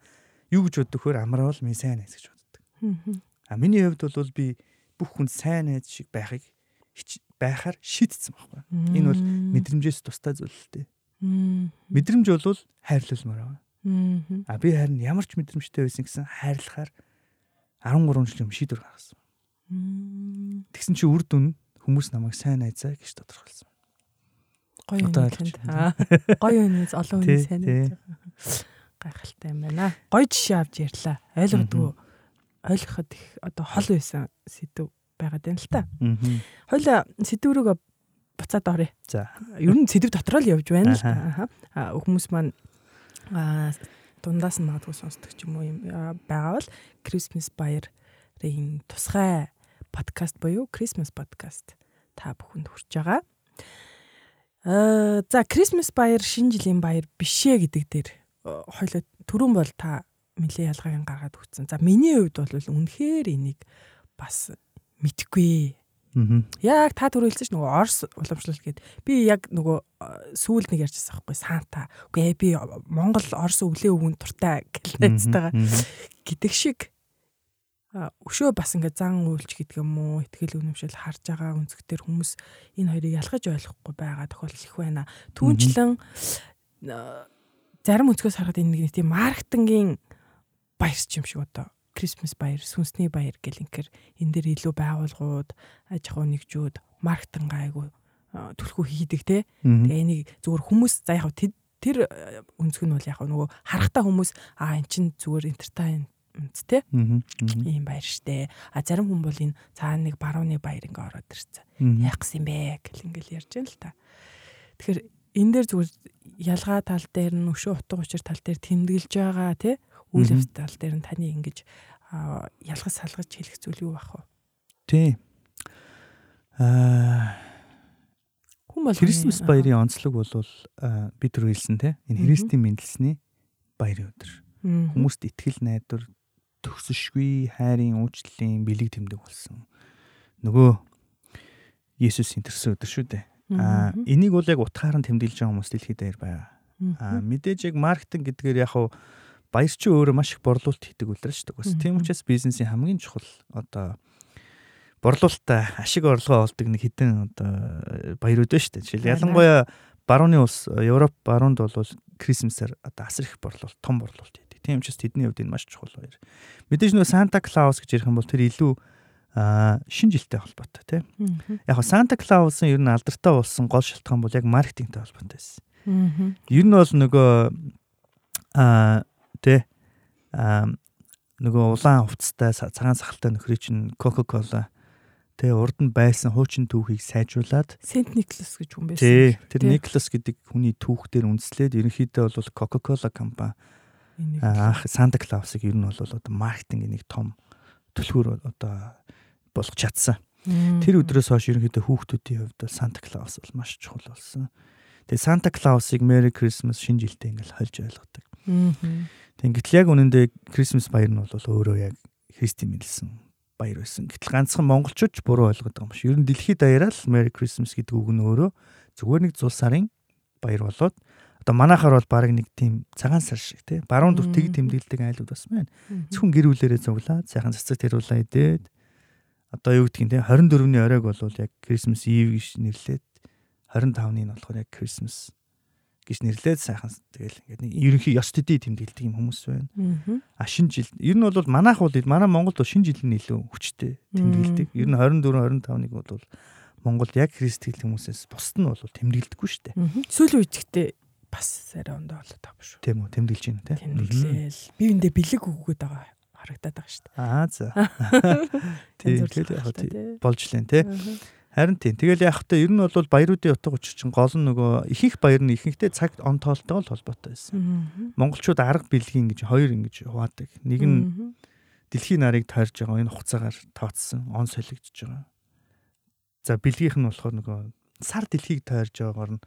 юу гэж боддог хөр амраавал минь сайн найз гэж боддог. А миний хувьд бол би бүх хүн сайн найз шиг байхыг байхаар шийдсэн байхгүй. Энэ бол мэдрэмжээс тустай зүйл л дээ. Мэдрэмж бол хайрлуулмаар байна. А би харин ямар ч мэдрэмжтэй байсан гэсэн хайрлахаар 13 жилийн өмнө шийдвэр гаргасан. Тэгсэн чи үр дүн хүмүүс намайг сайн найзаа гэж тодорхойлсон. Гоё байна. Гоё юм олон хүн сайн найзаа. Гайхалтай юм байна. Гоё жишээ авч ярьлаа. Ойлгодгүй ойлгоход их одоо хол байсан сэдв байгаад байна л та. Хойло сэдвүүрөө буцаад оръё. За. Ер нь сэдв дотроо л явж байна л та. Хүмүүс маань дундаас нь магадгүй сонсдог ч юм уу юм байгаа бол Christmas баярын тусгай подкаст буюу Christmas podcast та бүхэнд хүрч байгаа. Аа за Christmas баяр шинэ жилийн баяр бишээ гэдэг дээр хоёлоо түрүүн бол та нэлээ ялгааг гаргаад өгсөн. За миний хувьд бол үнэхээр энийг бас мэдгүй Яг та түр хэлсэн ш нөгөө Орс уламжлалт гээд би яг нөгөө сүүл нэг ярьжсэн байхгүй Санта. Үгүй би Монгол Орс өвлөө өвгөн туртай гэлээцтэйгаа гэдэг шиг өшөө бас ингээ зан үйлч гэдэг юм уу ихтгэл үнэмшил харж байгаа өнцгтэр хүмүүс энэ хоёрыг ялгаж ойлгохгүй байгаа тохиолдол их байна. Түүнчлэн зарим өнцгөөс харахад энэ нэг тийм маркетингийн баярч юм шиг одоо Christmas баяр, сүнсний баяр гэл инкэр энэ дээр илүү байгууллагууд, аж ахуй нэгжүүд, маркетинг айгу түлхүү хийдэг те. Тэгээ энийг зүгээр хүмүүс за яг тэр өнцг нь бол яг нөгөө харахтаа хүмүүс а эн чин зүгээр entertainment те. Ийм баяр штэ. А зарим хүн бол энэ цаана нэг барууны баяр ингээ ороод ирсэн. Яг гис юм бэ гэл ингээл ярьж байна л та. Тэгэхээр энэ дээр зүгээр ялгаа тал дээр нь өшөө утга учир тал дээр тэмдэглэж байгаа те үйл явдал дээр нь таны ингэж ялгаж салгаж хэлэх зүйл юу бах вэ? Тий. Аа Хүн бол Christmas баярын онцлог бол би түр хэлсэн те энэ Христийн мэндэлсний баярын өдөр. Хүмүүст итгэл найдвар төгсөшгүй хайрын уучлалын бэлэг тэмдэг болсон. Нөгөө Есүс интерсэн өдөр шүү дээ. Аа энийг бол яг утгаараа тэмдэглэж байгаа хүмүүс дэлхийд даяар байгаа. Аа мэдээж яг маркетинг гэдгээр яг хуу баяр чи өөрөө маш их борлуулалт хийдэг үлрэн шүү дээ. Тийм учраас бизнесийн хамгийн чухал одоо борлуулалтаа ашиг орлогоо олдог нэг хідэн одоо баярууд байна шүү дээ. Жишээл ялангуяа барууны улс Европ баруунд бол Крисмсээр одоо асар их борлуулалт, том борлуулалт хийдэг. Тийм учраас тэдний хувьд энэ маш чухал баяр. Мэдээж нөө Санта Клаус гэж ярих юм бол тэр илүү а шин жилтэй холбоотой тийм. Яг нь Санта Клаусын ер нь алдартай болсон гол шалтгаан бол яг маркетингтэй холбоотой байсан. Ер нь бол нөгөө а Тэ аа нөгөө улаан хувцастай цагаан сахалтай нөхрий чинь Coca-Cola тэ урд нь байсан хуучин түүхийг сайжруулад Сент Никлас гэж хүн байсан. Тэ тэр Никлас гэдэг хүний түүх дээр үндэслээд ерөнхийдөө бол Coca-Cola компани анх Санта Клаусыг ер нь бол одоо маркетингийн нэг том түлхүүр одоо болгож чадсан. Тэр өдрөөс хойш ерөнхийдөө хүүхдүүдийн хувьд Санта Клаус бол маш чухал болсон. Тэгээ Санта Клаусыг Merry Christmas шинэ жилдээ ингээл хольж ойлгодог. Тэг гэтэл яг үнэндээ Christmas баяр нь бол өөрөө яг Христийн мэдэлсэн баяр байсан. Гэтэл ганцхан монголчууд буруу ойлгоод байгаа юм шиг. Ер нь дэлхийд даяараа л Merry Christmas гэдэг үг нь өөрөө зүгээр нэг зул сарын баяр болоод одоо манайхаар бол баг нэг тийм цагаан сар шиг тий баруун дүр тэг тэмдэглэдэг айлууд бас байна. Зөвхөн гэр бүлэрээ цуглаад сайхан цэцэг тэрүүлээ идээд одоо юу гэдгийг тий 24-ний оройг бол яг Christmas Eve гэж нэрлээд 25-ны нь болохоор яг Christmas гэж нэрлээд сайхан тэгэл ингээд нэг ерөнхий ёс төдий тэмдэглэдэг юм хүмүүс байна. А шинэ жил ер нь бол манайх бол манай Монголд бол шинэ жил нь илүү хүчтэй тэмдэглэдэг. Ер нь 24 25-ныг бол Монголд яг христтгэл хүмүүсээс бусд нь бол тэмдэглэдэггүй шүү дээ. Сүүлийн үед гэхдээ бас арай ондоо болоод байгаа шүү. Тийм үү, тэмдэглэж байна тий. Тэмдэглээл. Биеиндээ бэлэг өгөөд байгаа харагдаад байгаа шүү дээ. Аа за. Тийм тэгэл яг болж лэн тий. Харин тийм. Тэгэл яг хөтэ ер нь бол баяруудын утга учир чинь гол нь нөгөө ихэнх баяр нь ихэнхдээ цагт он тоолтойгоо л холбоотой байсан. Монголчууд арга бэлгийн гэж хоёр ингэж хуваадаг. Нэг нь дэлхийн нарыг тойрж байгаа энэ хугацаагаар тооцсон он солигдож байгаа. За бэлгийнх нь болохоор нөгөө сар дэлхийг тойрж байгаагаар нь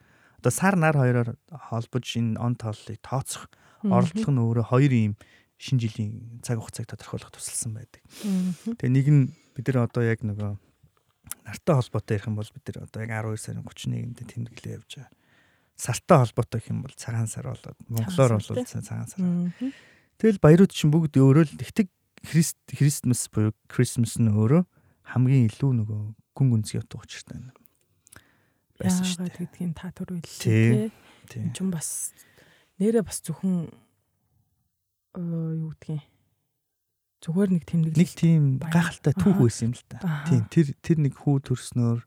одоо сар нар хоёроор холбож энэ он тооллыг тооцох оролдлого нь өөрөө хоёр ийм шинэ жилийн цаг хугацааг тодорхойлох тусалсан байдаг. Тэгээ нэг нь бид нар одоо яг нөгөө нартай холбоотой ярих юм бол бид нар одоо яг 12 сарын 31-нд тэмдэглээ явж байгаа. Сартай холбоотой гэх юм бол цагаан сар болоод монголоор бол цагаан сар. Тэгэл баярууд чинь бүгд өөрөө л тэгтэг Христ Христмас буюу Christmas нь өөрөө хамгийн илүү нөгөө гүн гүнзгий утга учиртай байна. Байсан шүү дээ. Гэдгийг та түр үйлээ. Тийм. Энд бас нэрээ бас зөвхөн юу гэдгийг зүгээр нэг тэмдэглэл нэг тийм гайхалтай түүх байсан юм л та. Тийм тэр тэр нэг хүү төрснөөр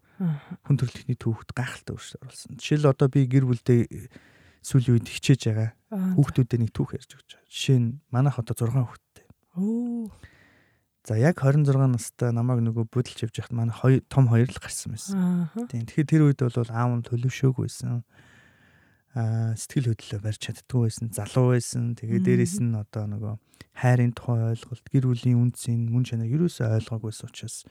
хүн төрөлхтний түүхт гайхалтай өөрчлөлт оруулсан. Жишээл одоо би гэр бүлдээ сүүлийн үед хичээж байгаа. Хүүхдүүдэд нэг түүх ярьж өгч байгаа. Жишээ нь манайх одоо 6 хүүхэдтэй. Оо. За яг 26 настай намайг нөгөө бүдэлж явж байхад манай хоёр том хоёр л гарсан байсан. Тийм тэгэхээр тэр үед бол аав нь төлөвшөөг байсан сэтгэл хөдлөлөө барьж чаддгүй байсан, залуу байсан. Тэгээ дээрэс нь одоо нөгөө хайрын тухай ойлголт, гэр бүлийн үнцийн мөн чанар юусоо ойлгоогүйсэн учраас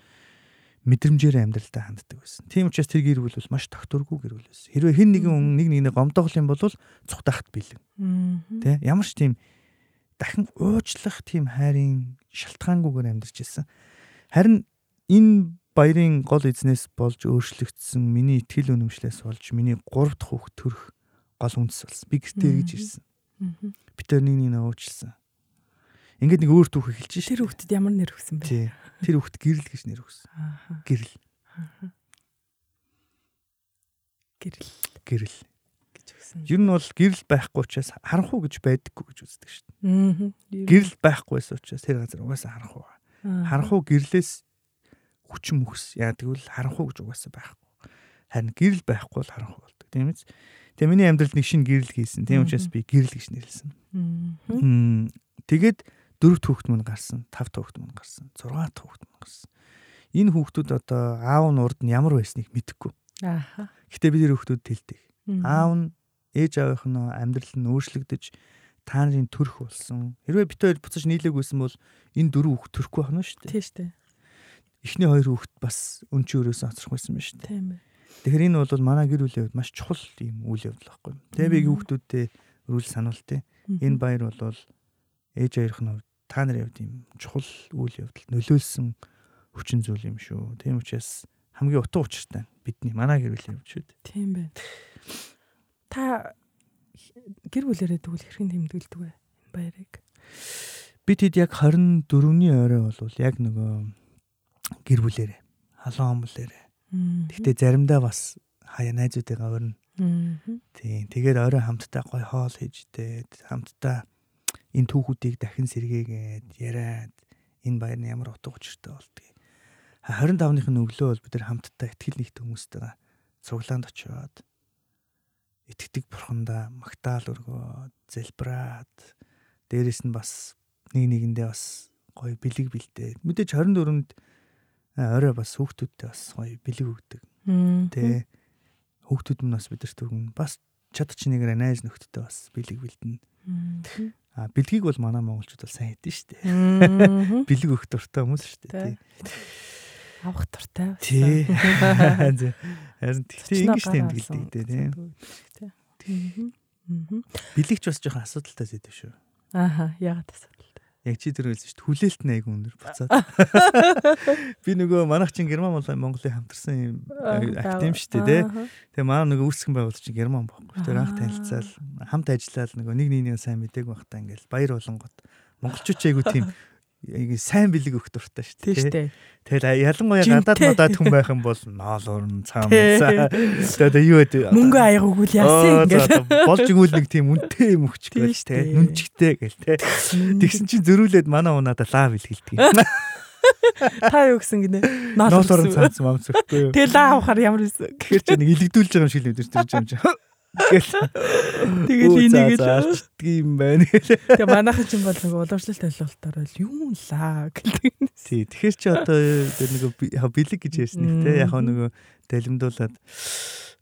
мэдрэмжээр амьдралдаа ханддаг байсан. Тийм учраас тэр гэр бүл бол маш тогтворгүй гэр бүл байсан. Хэрвээ хэн нэгэн нэг нэгнээ гомдоох юм бол цухтахт бэлэн. Тэ ямар ч тийм дахин уучлах тийм хайрын шалтгаангүйгээр амьдарч ирсэн. Харин энэ баярын гол эзнээс болж өөрчлөгдсөн миний итгэл үнэмшлээс болж миний 3 дахь хүүхд төрөх гол үндэс болсон. Би гэртээ эргэж ирсэн. Би тэр нэг нэг уучлсан. Ингээд нэг өөр түүх эхэлж шээ. Тэр хүүхдэд ямар нэр өгсөн бэ? Тэр хүүхд гэрэл гэж нэр өгсөн. Гэрэл. Гэрэл. Гэрэл гэж өгсөн. Ер нь бол гэрэл байхгүй учраас харанхуу гэж байдаггүй гэж үздэг шүү дээ. Гэрэл байхгүйс учраас тэр газар угаасаа харанхуу. Харанхуу гэрлээс хүчин мөхс яадаг бол харанхуу гэж угаасаа байхгүй. Харин гэрэл байхгүй бол харанхуу болдог. Тийм ээ. Тэгээ миний амьдралд нэг шинэ гэрэл хийсэн. Тийм учраас би гэрэл гэж нэрлсэн. Тэгээд дөрөвт хүүхэд мань гарсан, тавт хүүхэд мань гарсан, зургаат хүүхэд мань гарсан. Энэ хүүхдүүд одоо аав нь урд нь ямар байсныг мэдэхгүй. Ааха. Гэтэ бид нэр хүүхдүүд тэлдэг. Аав нь ээж аавынхноо амьдрал нь өөрчлөгдөж та нарын төрөх болсон. Хэрвээ бит хоёр буцаж нийлээгүйсэн бол энэ дөрөв хүүхд төрөхгүй байна шүү дээ. Тийм шүү дээ. Эхний хоёр хүүхд бас өнчи өрөөс оцрох байсан байна шүү дээ. Тийм ээ. Тэгэхээр энэ бол манай гэр бүлийн хувьд маш чухал юм үйл явдал байхгүй. Тэгээ би хүүхдүүдтэй өрүүл сануултыг. Энэ баяр бол ээж хоёрын хувьд та нарын хувьд юм чухал үйл явдал нөлөөлсөн хүчин зүйл юм шүү. Тийм учраас хамгийн утга учиртай бидний манай гэр бүлийн хувьд шүү дээ. Тийм байна. Та гэр бүлэрээ тэгвэл хэрхэн тэмдэглэдэг вэ баярыг? Бид хэд яг 24-ний орой бол яг нөгөө гэр бүлэрээ халуун омлэрээ Гэхдээ заримдаа бас хаяа найзуудыгаа өрнө. Тийм. Тэгээд орой хамтдаа гой хоол хийж дээд хамтдаа энэ түүхүүдийг дахин сэргээгээд яриад энэ баяр нь ямар утга учиртай болдгийг. 25-ных нь өглөө бол бид нар хамтдаа ихтгэл нэгт хүмүүстэйгээ цуглаанд очиод итгэдэг бурхандаа магтаал өргөөд залбираад дээрэс нь бас нэг нэгэндээ бас гоё бэлэг бэлдээд мэдээж 24-нд орой бас хүүхдүүдтэй бас гоё бэлэг өгдөг. Тэ хүүхдүүд нь бас бидэрт өгнө. Бас чадчих нэгээр найз нөхдөдөө бас бэлэг бэлдэнэ. А бэлгийг бол манай монголчууд бол сайн хэдэн штэ. Бэлэг өгөх дуртай хүмүүс штэ. Тий. Авах дуртай. Тий. Харин тэгтээ ингэж тэмдэглэдэг дээ тий. Бэлэгч бас жоохон асуудалтай зүйл шүү. Ааха, яагаад асуу. Яг чи тэр хэлсэн шүү дээ. Хүлээлт айгүй өндөр буцаад. Би нөгөө манайх чинь Герман болоо Монголын хамтарсан юм актив шүү дээ, тэ. Тэгээ манай нөгөө үүсгэн байгуулалт чинь Герман байхгүй. Тэр анх танилцаал хамт ажиллаад нөгөө нэг нэгнийг сайн мдэг байхдаа ингээл баяр болонгот монголчууд ч айгүй тийм сайн бэлэг өгөх дуртай шүү дээ. Тэгэл ялангуяа гадаад модаад хүн байх юм бол ноол уран цаам цаа. Тэгээ юу вэ? Мөнгө аяггүй яасан ингээл болж игүүл нэг тийм үнэтэй юм өгч гээл те. Нүнчгтэй гээл те. Тэгсэн чинь зөрүүлээд манай унаада лав илгэлдэг. Та юу гэсэн гинэ? Ноол уран цаамц мамц өгөхгүй юу? Тэгээ лав авахар ямар вэ? Гэхдээ нэг илэгдүүлж байгаа юм шиг л байгаа юм чинь. Гэл. Тэгээд энийг л арчдаг юм байна. Тэгээ манайхан ч юм бол нэг уламжлалт ойлголтоор л юм лаа гэдэг. Тий, тэгэхээр чи одоо нэг бэлэг гэж ярьсан их те яг нөгөө далимдуулаад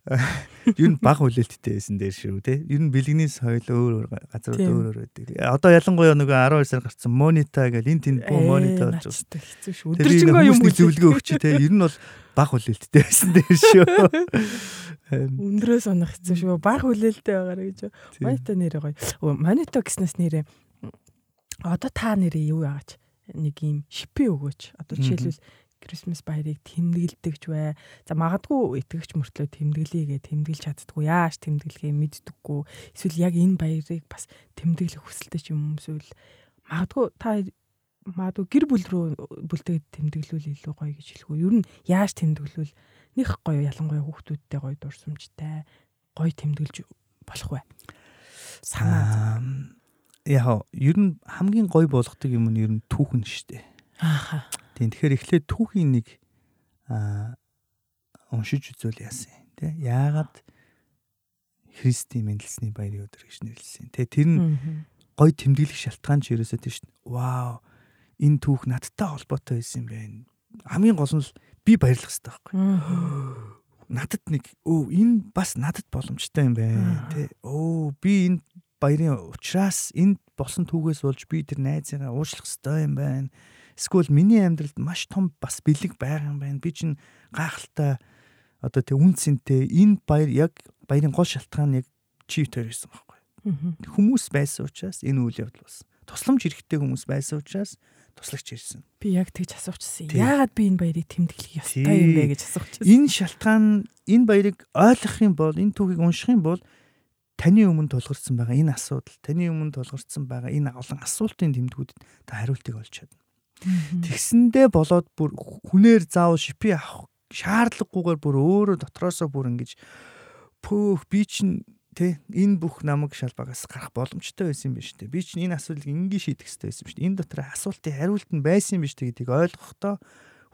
ер нь баг хүлээлттэй байсан дээр шүү те. Ер нь бэлгэний соёл өөр өөр газрууд өөр өөр байдаг. Одоо ялангуяа нөгөө 12 сар гарсан монита гэл энэ тэнд буу монита болж байна. Хэцүү шүү. Өдөржингөө юм зөвлөгөө өгч те. Ер нь бол баг хүлээлттэй байсан дээр шүү. Өндрөөс унах хэцүү шүү. Баг хүлээлттэй байгаарэ гэж. Монита нэрээ гоё. Монита гэснээс нэрээ одоо та нэрээ юу яагач нэг юм шипи өгөөч. Одоо жишээлбэл Christmas баярыг тэмдэглэдэгч бай. За магадгүй итгэгч мөртлөө тэмдэглэе гэ тэмдэглэж чаддгүй. Яаж тэмдэглэхээ мэддэггүй. Эсвэл яг энэ баярыг бас тэмдэглэх хүсэлтэй ч юм эсвэл магадгүй та магадгүй гэр бүл рүү бүлтэйг тэмдэглүүл илүү гоё гэж хэлэх үү. Ер нь яаж тэмдэглүүл них гоё ялангуяа хүүхдүүдтэй гоё дурсамжтай гоё тэмдэглэж болох вэ? Санаа. Яг ер нь хамгийн гоё болгодог юм нь ер нь түүхэн шүү дээ. Ааха Тийм тэгэхээр эхлээд түүхийн нэг аа уншиж үзвэл яасан тий яагаад Христийн мэндэлсний баярын өдөр гэж нэрлсэн. Тэгээ тэр нь гой тэмдэглэх шалтгаан ч ерөөсөө тийм шүү дээ. Вау. Энэ түүх надтай холбоотой байсан юм байна. Хамгийн гол нь би баярлах хэрэгтэй байхгүй. Надад нэг өө энэ бас надад боломжтой юм байна тий. Өө би энэ баярын ухраас энд болсон түүгээс болж би тэр найзыгаа уучлах хэрэгтэй юм байна Эсвэл миний амьдралд маш том бас бэлэг байгаа юм байна. Би чинь гайхалтай одоо тэг үнцэнтэй энэ баяр яг баярын гол шалтгаан яг чи төр байсан байхгүй. Хүмүүс байсан учраас энэ үйл явдал болсон. Тусламж хэрэгтэй хүмүүс байсан учраас туслагч ирсэн. Би яг тэгж асуучсан. Яагаад би энэ баярыг тэмдэглэх ёстой юм бэ гэж асуучсан. Энэ шалтгаан энэ баярыг ойлгох юм бол энэ түүхийг унших юм бол таны өмнө тулгарсан байгаа энэ асуудал, таны өмнө тулгарсан байгаа энэ олон асуултын тэмдгүүдэд та хариултыг олж чадна. Тэгсэндээ болоод бүр хүнээр заавал шипи авах шаардлагагүйгээр бүр өөрөө дотроосоо бүр ингэж пөөх би чинь тэ энэ бүх намайг шалбагаас гарах боломжтой байсан юм биш үү? Би чинь энэ асуудлыг ингээ шийдэх хэрэгтэй байсан юм шүү дээ. Энэ дотор асуултын хариулт нь байсан юм биш үү гэдгийг ойлгохдоо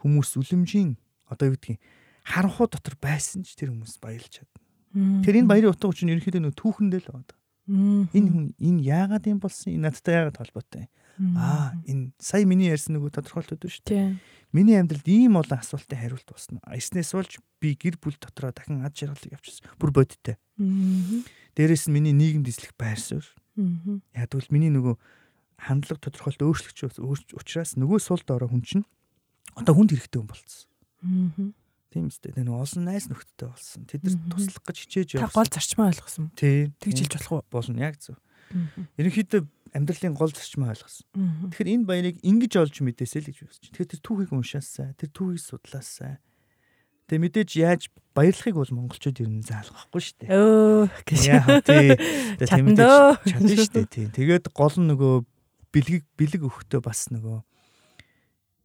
хүмүүс үлэмжийн одоо юу гэдгийг харанхуу дотор байсан ч тэр хүмүүс баярлж чадна. Тэр энэ баярын утга учир нь ерөнхийдөө нөө түүхэндээ л байна. Энэ хүн энэ яагаад юм болсон? Энэ надтай яагаад холбоотой? Аа энэ сая миний ярьсан нөгөө тодорхойлтууд шүү дээ. Миний амьдралд ийм олон асуултын хариулт болсон. Эснээс болж би гэр бүл дотроо дахин ад жаргалыг авчихсан. Бүр бодиттой. Дээрээс нь миний нийгэмд эслэх байр суурь. Яг тэгвэл миний нөгөө хандлага тодорхойлт өөрчлөгч учраас нөгөө сул доороо хүн чинь одоо хүнд хэрэгтэй хүн болцсон. Тийм үстэй. Тэгээ олон найз нөхдөдтэй болсон. Тэд нар туслах гэж хичээж явсан. Та гол зарчмаа ойлгосон. Тийм. Тэгж хэлж болох уу? Болно яг зөв. Ерөнхийдөө амьдралын гол зарчмаа ойлгосон. Тэгэхээр энэ баярыг ингэж олж мэдээсэй л гэж чинь. Тэгэхээр тэр түүхийг уншаасаа, тэр түүхийг судлаасаа. Тэгээ мэдээж яаж баярлахыг бол монголчууд ер нь заалгахгүй шүү дээ. Өө гэж. Яа тий. Тэгээ мэдээж чадна шүү дээ тий. Тэгээд гол нь нөгөө бэлэг бэлэг өгөхдөө бас нөгөө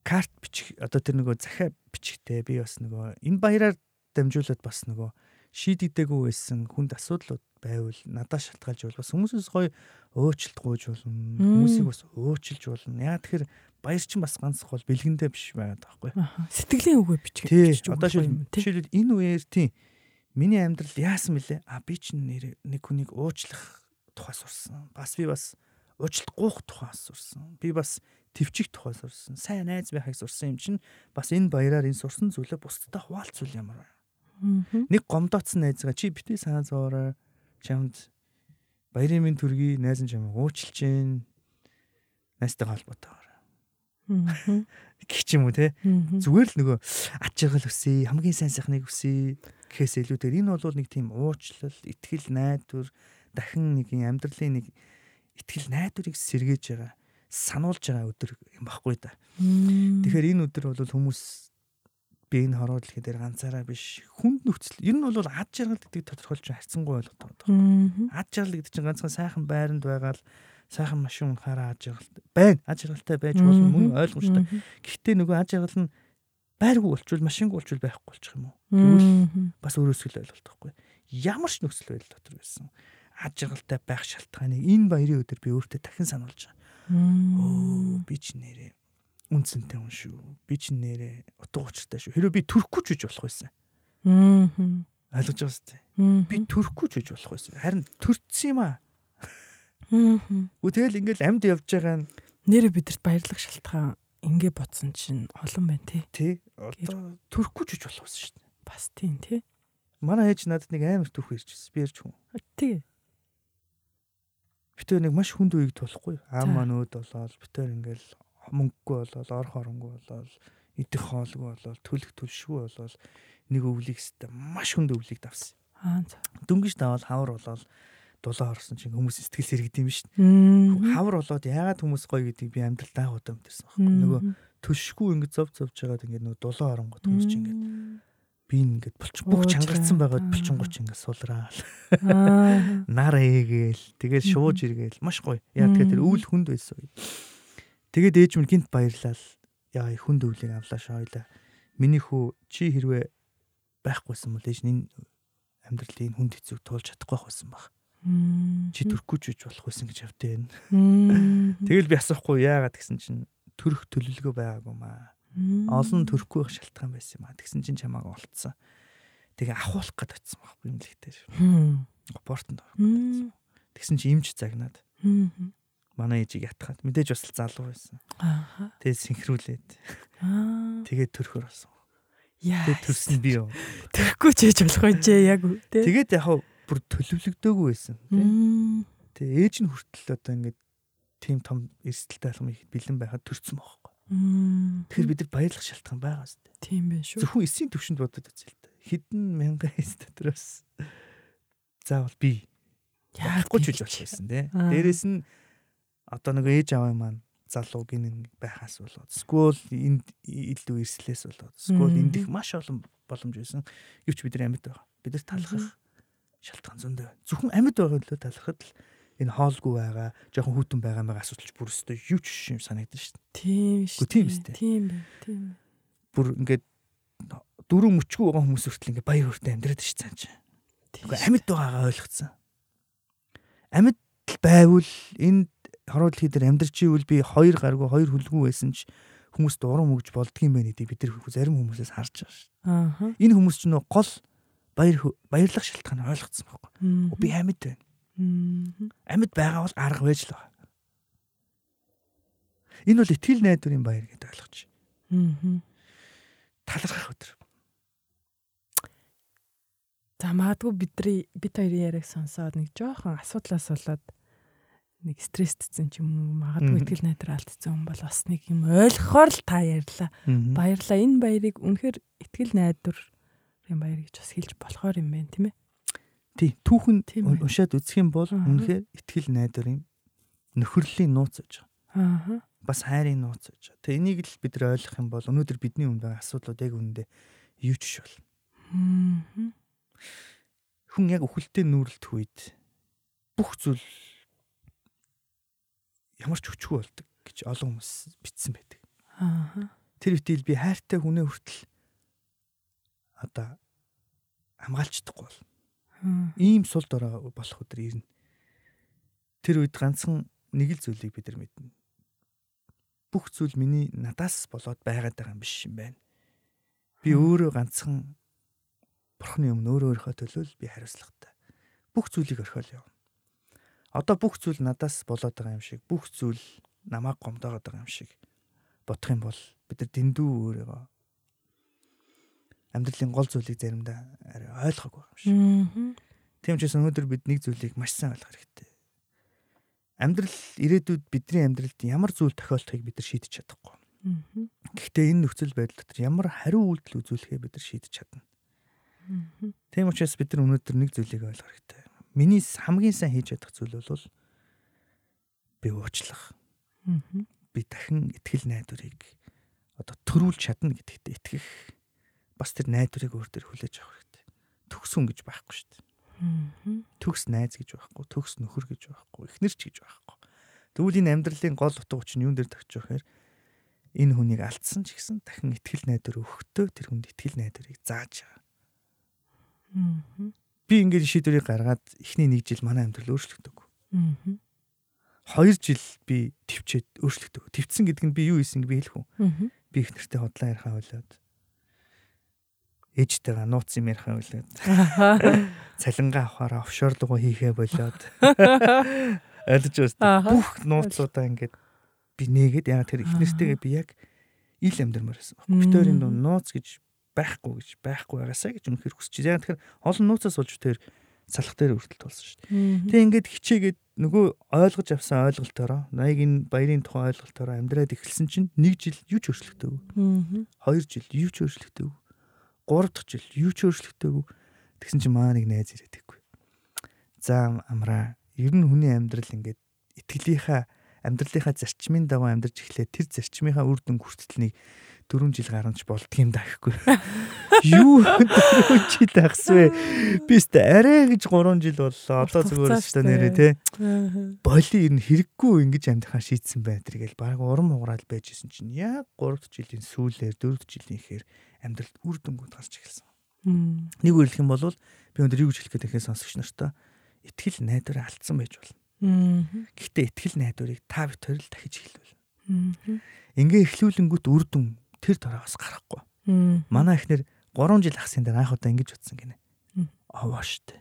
карт бичих одоо тэр нөгөө захиа бичихтэй би бас нөгөө энэ баяраар дамжуулаад бас нөгөө шийдэгдээгүй байсан хүнд асуудлууд байвал надад шалтгаалж бол бас хүмүүсээс гоё өөчлөлт гуйж болно. Хүмүүсийг бас өөчилж болно. Яа тэгэхээр баяр чинь бас ганц гол бэлгэндээ биш байгаад байхгүй. Сэтгэлийн үгээ бичих гэж одоо жишээлбэл энэ үеэр тийм миний амьдрал яасан бэлээ? А би чинь нэг хүнийг уучлах тухай сурсан. Бас би бас уучлалт гуйх тухай сурсан. Би бас төвчих тухай сурсан. Сайн найз байхыг сурсан юм чинь бас энэ баяраар энэ сурсан зүйлээ бусдад хуваалцвал ямар вэ? Нэг гомдоцсон найзгаа чи битгий санаа зовоорой. Чамд баярын минь төргий найз нь чамайг уучлж гин. Найзтай холбоотойгоор гэх юм уу те? Зүгээр л нөгөө ад жаргал өсөе хамгийн сайн сайхныг өсөе гэхээс илүүгээр энэ бол нэг тийм уучлал итгэл найдвар дахин нэг юм амьдралын нэг итгэл найдварыг сэргээж байгаа сануулж байгаа өдөр юм баггүй да. Тэгэхээр энэ өдөр бол хүмүүс би энэ хороо дэлхий дээр ганцаараа биш хүнд нөхцөл ер нь бол ад жаргал гэдэг тодорхойлж харьцангуй ойлгох байна. Ад жаргал гэдэг чинь ганцхан сайхан байранд байгаа л сайхан машин унахаараа ад жаргал байна. Ад жаргалтай байж болно мөн ойлгомжтой. Гэхдээ нөгөө ад жаргал нь байргүй болчвол машингүй болчвол байхгүй болчих юм уу? Тэгвэл бас өөрөөсөө л ойлголт байхгүй. Ямар ч нөхцөл байдал дотор байсан. Ад жаргалтай байх шалтгааныг энэ баярын өдөр би өөртөө дахин сануулж байгаа. Оо би ч нэрээ үнцэнтэй хүн шүү. Би ч нэрээ утга учиртай шүү. Хэрэв би төрөхгүй ч үж болох байсан. Аа. Ойлгож байгаа сте. Би төрөхгүй ч үж болох байсан. Харин төрцсөн юм аа. Аа. Тэгэл ингээл амьд явж байгаа нь нэрээ бидэрт баярлах шалтгаан ингээ бодсон чинь олон байна тий. Тий. Одоо төрөхгүй ч үж болох байсан шүү дээ. Бас тийм тий. Манай ээж надад нэг амар төрөх ирчихсэн. Би ярьж хүн. Тий битээр нэг маш хүнд үеиг тулахгүй. Ам манууд болоод битээр ингээл мөнгөгүй болоод орох оронгүй болоод идэх хоолгүй болоод төлөх төлшгүй болоод нэг өвлийг өстө маш хүнд өвлийг давсан. Аа за. Дөнгөж давал хавар болоод дулаа орсон чинь хүмүүс сэтгэл сэргэдэм биш. Хавар болоод яагаад хүмүүс гоё гэдгийг би амьдралдаа удаа мэдэрсэн байхгүй. Нөгөө төлшгүй ингэ зов зовж байгаад ингэ нөгөө дулаа оронгот хүмүүс чинь ингэ би ингээд булчин бүх чангарсан байгаад булчингууч ингээд сулраал. Нар ээгээл тэгээд шууж иргээл маш гоё. Яа тэгэхээр тэр өвөл хүнд байсан. Тэгээд ээж минь гинт баярлал. Яа хүнд өвлийг авлаа шойлоо. Миний хүү чи хэрвээ байхгүйсэн бол ээж энэ амьдралын хүнд хэцүүг туулж чадахгүй байсан баг. Чи төрөхгүй ч үж болох байсан гэж явтаа байна. Тэгэл би асуухгүй яагаад гэсэн чинь төрөх төлөвлөгөө байгаагүй маа Олон төрөхгүй байх шалтгаан байсан юм а. Тэгсэн чинь чамааг олцсон. Тэгээ ахуулах гээд очсон л гэтэр. Апортонд. Тэгсэн чинь имж загнаад. Манай ээжийг ятгаад мэдээж бас залуу байсан. Тэгээ синхруулээд. Тэгээд төрөхөр болсон. Яа. Тэгээд төрсөн би юу. Төрөхгүй ч ээж болох байж яг тий. Тэгээд яг бүр төлөвлөгдөөгүй байсан тий. Тэгээ ээж нь хүртэл одоо ингээд тийм том эрсдэлтэй алхам их бэлэн байхад төрсөн байхгүй. Тэгэхээр бид нар баярлах шалтгаан байгаа зү. Тийм байх шүү. Зөвхөн эсийн төвшөнд бодод үзэл та. Хэдэн мянган эс дотроос заавал би яахгүй ч үж байсан тий. Дээрээс нь одоо нэг ээж аваа маань залуу гинэн байхаас болоод скул энд илүү эрслээс болоод скул эндих маш олон боломж байсан. Гэвч бид нар амьд байгаа. Бид нар талхах шалтгаан зөндөө. Зөвхөн амьд байгаа лөө талхахад л энэ хоолгүй байгаа, жоохон хүүтэн байгаа мага асуудалч бүр өстой юу ч юм санагдаж шин. Тийм шүү. Тийм шүү. Тийм бай. Тийм. Бүр ингээд дөрөв мөчгүй байгаа хүмүүс хүртэл ингээд баяр хүртэ амьдраад ш цаан чи. Тэгэхгүй амьд байгаагаа ойлгоцсон. Амьд байвал энэ хороо дэлхий дээр амьдарч ивэл би хоёр гаргүй хоёр хөлгүй байсан ч хүмүүст урам өгж болдгийм байх гэдгийг бид нар зарим хүмүүсээс харж байгаа ш. Аа. Энэ хүмүүс ч нөө гол баяр баярлах шалтгаан ойлгоцсон байхгүй. Би амьд байна. Амьд байгаа бол арга байж л байгаа. Энэ бол итгэл найдварын баяр гэдээ ойлгож байна. Талархах өдөр. За магадгүй бидний бид хоёрын яриаг сонсоод нэг жоохон асуудлаас болоод нэг стресстсэн ч юм уу магадгүй итгэл найдар алдсан хүн бол бас нэг юм ойлгохоор л та ярьлаа. Баярлаа. Энэ баярыг үнэхээр итгэл найдварын баяр гэж бас хэлж болохоор юм байна тийм ээ. Тий, түүхэн уншаад үзэх юм бол үнэхээр итгэл найдварын нөхөрлийн нууц гэж байгаа. Аа. Бас хайрын нууц гэж. Тэгээ энийг л бид нар ойлгох юм бол өнөөдөр бидний өмнө байгаа асуудлууд яг үүндээ юу ч. Аа. Хүн яг өхөлтэй нүүрэлт үед бүх зүйл ямар ч хүчгүй болдог гэж олон хүмүүс бичсэн байдаг. Аа. Тэр үтэл би хайртай хүнээ хүртэл одоо хамгаалцдаггүй бол Ийм сул дорой болох өдөр ирнэ. Тэр үед ганцхан нэг л зүйлийг бид нар мэднэ. Бүх зүйл миний надаас болоод байгаад байгаа юм биш юм байна. Би өөрөө ганцхан Бурхны өмнө өөрөө өөрийнхөө төлөө би хариуцлагатай. Бүх зүйлийг орхиол явна. Одоо бүх зүйл надаас болоод байгаа юм шиг, бүх зүйл намайг гомдоогоод байгаа юм шиг бодох юм бол бид нар дэндүү өөрийгөө амьдралын гол зүйлийг заримдаа арай ойлгоогүй юм шиг. Тийм ч гэсэн өнөөдөр бид нэг зүйлийг маш сайн ойлгох хэрэгтэй. Амьдрал ирээдүйд бидний амьдралд ямар зүйл тохиолдохыг бид нар шийдэж чадахгүй. Гэхдээ энэ нөхцөл байдал дотор ямар хариу үйлдэл үзүүлэхээ бид нар шийдэж чадна. Тийм учраас бид нар өнөөдөр нэг зүйлийг ойлгох хэрэгтэй. Миний хамгийн сайн хийж чадах зүйл бол би уучлах. Би дахин итгэл найдварыг одоо төрүүлж чадна гэдэгт итгэх бас тэр найдварыг өөр төр хүлээж авах хэрэгтэй. Төгс хүн гэж байхгүй шүү дээ. Төгс найз гэж байхгүй, төгс нөхөр гэж байхгүй, эхнэрч гэж байхгүй. Тэгвэл энэ амьдралын гол утга учир нь юун дээр тогтчих вэ гэхээр энэ хүнийг алдсан ч гэсэн дахин итгэл найдвар өгөхдөө тэр хүнд итгэл найдварыг зааж байгаа. Би ингээд шийдвэрийг гаргаад эхний нэг жил манай амьдрал өөрчлөгдөв. Аа 2 жил би төвчээд өөрчлөгдөв. Төвцсөн гэдэг нь би юу хийсэн би хэлэх үү? Би их нэртэй хотлоо ярихаа болоод ээжтэйгээ нууц юм ярихаа болоод цалингаа авахаараа офшор дугуй хийхээ болоод ойлгож байна. Бүх нууцлуудаа ингээд би нээгээд яа тэр их нэртэйгээ би яг ил амьдмаар байсан. Битэрийн нууц гэж байхгүй гэж байхгүй байгаасаа гэж үнэхээр хүсэж байна. Тэгэхээр олон нууцаас болж тэр салах дээр хүртэл тулсан шүү дээ. Тэгээ ингээд хичээгээд нөгөө ойлгож авсан ойлголтоороо наяг энэ баярын тухайн ойлголтоороо амьдраад эхэлсэн чинь нэг жил юу ч өөрчлөгдөөгүй. Хоёр жил юу ч өөрчлөгдөөгүй. Гурав дахь жил юу ч өөрчлөгдөөгүй. Тэгсэн чинь маа нэг найз ирээд ихгүй. За амраа ер нь хүний амьдрал ингээд итгэлийнхаа амьдралынхаа зарчмын дагуу амьдарч эхлээд тэр зарчмынхаа үр дүн хүртэлнийг 4 жил гаргаж болдгийм да гэхгүй. Юу 4 жил ахсвэ. Би өстө арай гэж 3 жил боллоо. Одоо зүгээр өстө нэрээ те. Боли ер нь хэрэггүй ингэж амьдрахаа шийдсэн бай тэргээл баг урам уграал байж исэн чинь яг 3 жилийн сүүлээр 4 жилийн ихээр амьдралд үр дүнгууд гарч эхэлсэн. Нэг үрлэх юм бол би өндөр юу гэж хэлэх гээд ихээ сонсогч нартаа итгэл найдвараа алдсан байж болно. Гэхдээ итгэл найдварыг та бит хоёр л дахиж эхлүүл. Ингээ эхлүүлэнгүүт үр дүн тэр дараагаас гарахгүй. Манай ихнэр 3 жил ахсын дээр анх удаа ингэж утсан гинэ. Овоо штэ.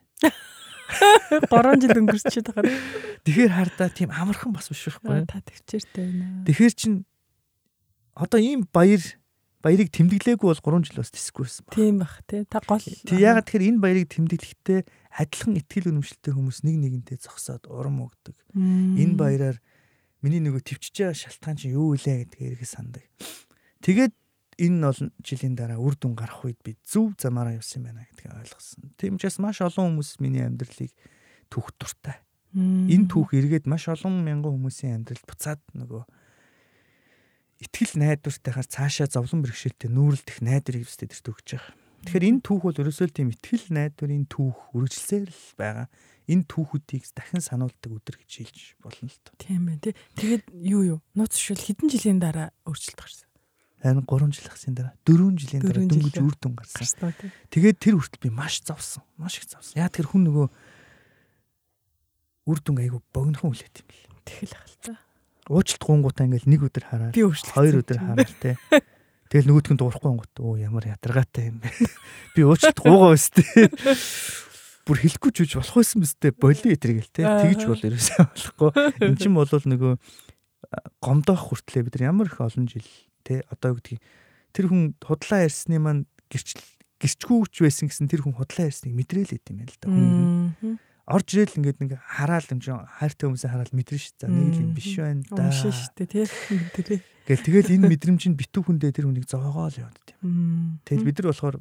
3 жил өнгөрчихэд байгаа. Тэгэхээр хардаа тийм амархан бас биш байхгүй. Та төвчээртэй байна. Тэгэхээр чин одоо ийм баяр баярыг тэмдэглээгүй бол 3 жил бас тисггүйсэн баг. Тийм бах тий. Та гол. Тэг ягаад тэгэхээр энэ баярыг тэмдэглэхдээ адилхан итгэл үнэмшилтэй хүмүүс нэг нэгэнтэй зогсоод урам өгдөг. Энэ баяраар миний нөгөө төвчж байгаа шалтгаан чинь юу вэ гэдгийг сандаг. Тэгээд энэ бол жилийн дараа үр дүн гарах үед би зөв замаараа явсан байна гэдгийг ойлгосон. Тийм учраас маш олон хүмүүс миний амьдралыг түүх дуртай. Энэ түүх эргээд маш олон мянган хүмүүсийн амьдралд буцаад нөгөө итгэл найдвартайгаар цаашаа зовлон бэрхшээлтэй нүүрэлдэх найдварыг өсдөд төрт өгч байгаа. Тэгэхээр энэ түүх бол ерөөсөө тийм итгэл найдварын түүх үргэлжлсээр л байгаа. Энэ түүхүүдийг дахин сануулдаг өдөр гэж хэлж болно л тоо. Тийм байна тий. Тэгээд юу юу? Нууц шил хэдэн жилийн дараа өөрчлөлт гарсан харин 3 жил ахсын дараа 4 жилийн дараа дөнгөж үр дүн гарсан. Тэгээд тэр хүртэл би маш завсан. Маш их завсан. Яа тэр хүн нөгөө үр дүн айгу богинохон хүлээт юм бэл. Тэгэл хальцаа. Уучлалт гуунгуудаа ингээл нэг өдөр хараад хоёр өдөр хараад те. Тэгэл нөгөөдх нь дуурахгүй гот оо ямар ядаргаатай юм бэ. Би уучлалт гуугаа өстэй. Бүр хэлэхгүй ч үж болох байсан мэт боли этергээл те. Тэгж бол ерөөсөө болохгүй. Эн чинь бол нөгөө гомдоох хүртлээ бид нар ямар их олон жил те одоо юу гэдгийг тэр хүн худлаа ярьсны маань гэрчл гэрчгүүч байсан гэсэн тэр хүн худлаа ярьсныг мэдрээл идэв юм байна л да орж ирэл ингээд нэг хараал юм чинь хайртай хүмүүсээ хараад мэдрэн ш. За нэг л юм биш байна да. Уншин штэ тий. Мэдрээ. Гэл тэгэл энэ мэдрэмж нь битүү хүндээ тэр хүнийг зоогоо л яваад тийм. Тэгэл бид нар болохоор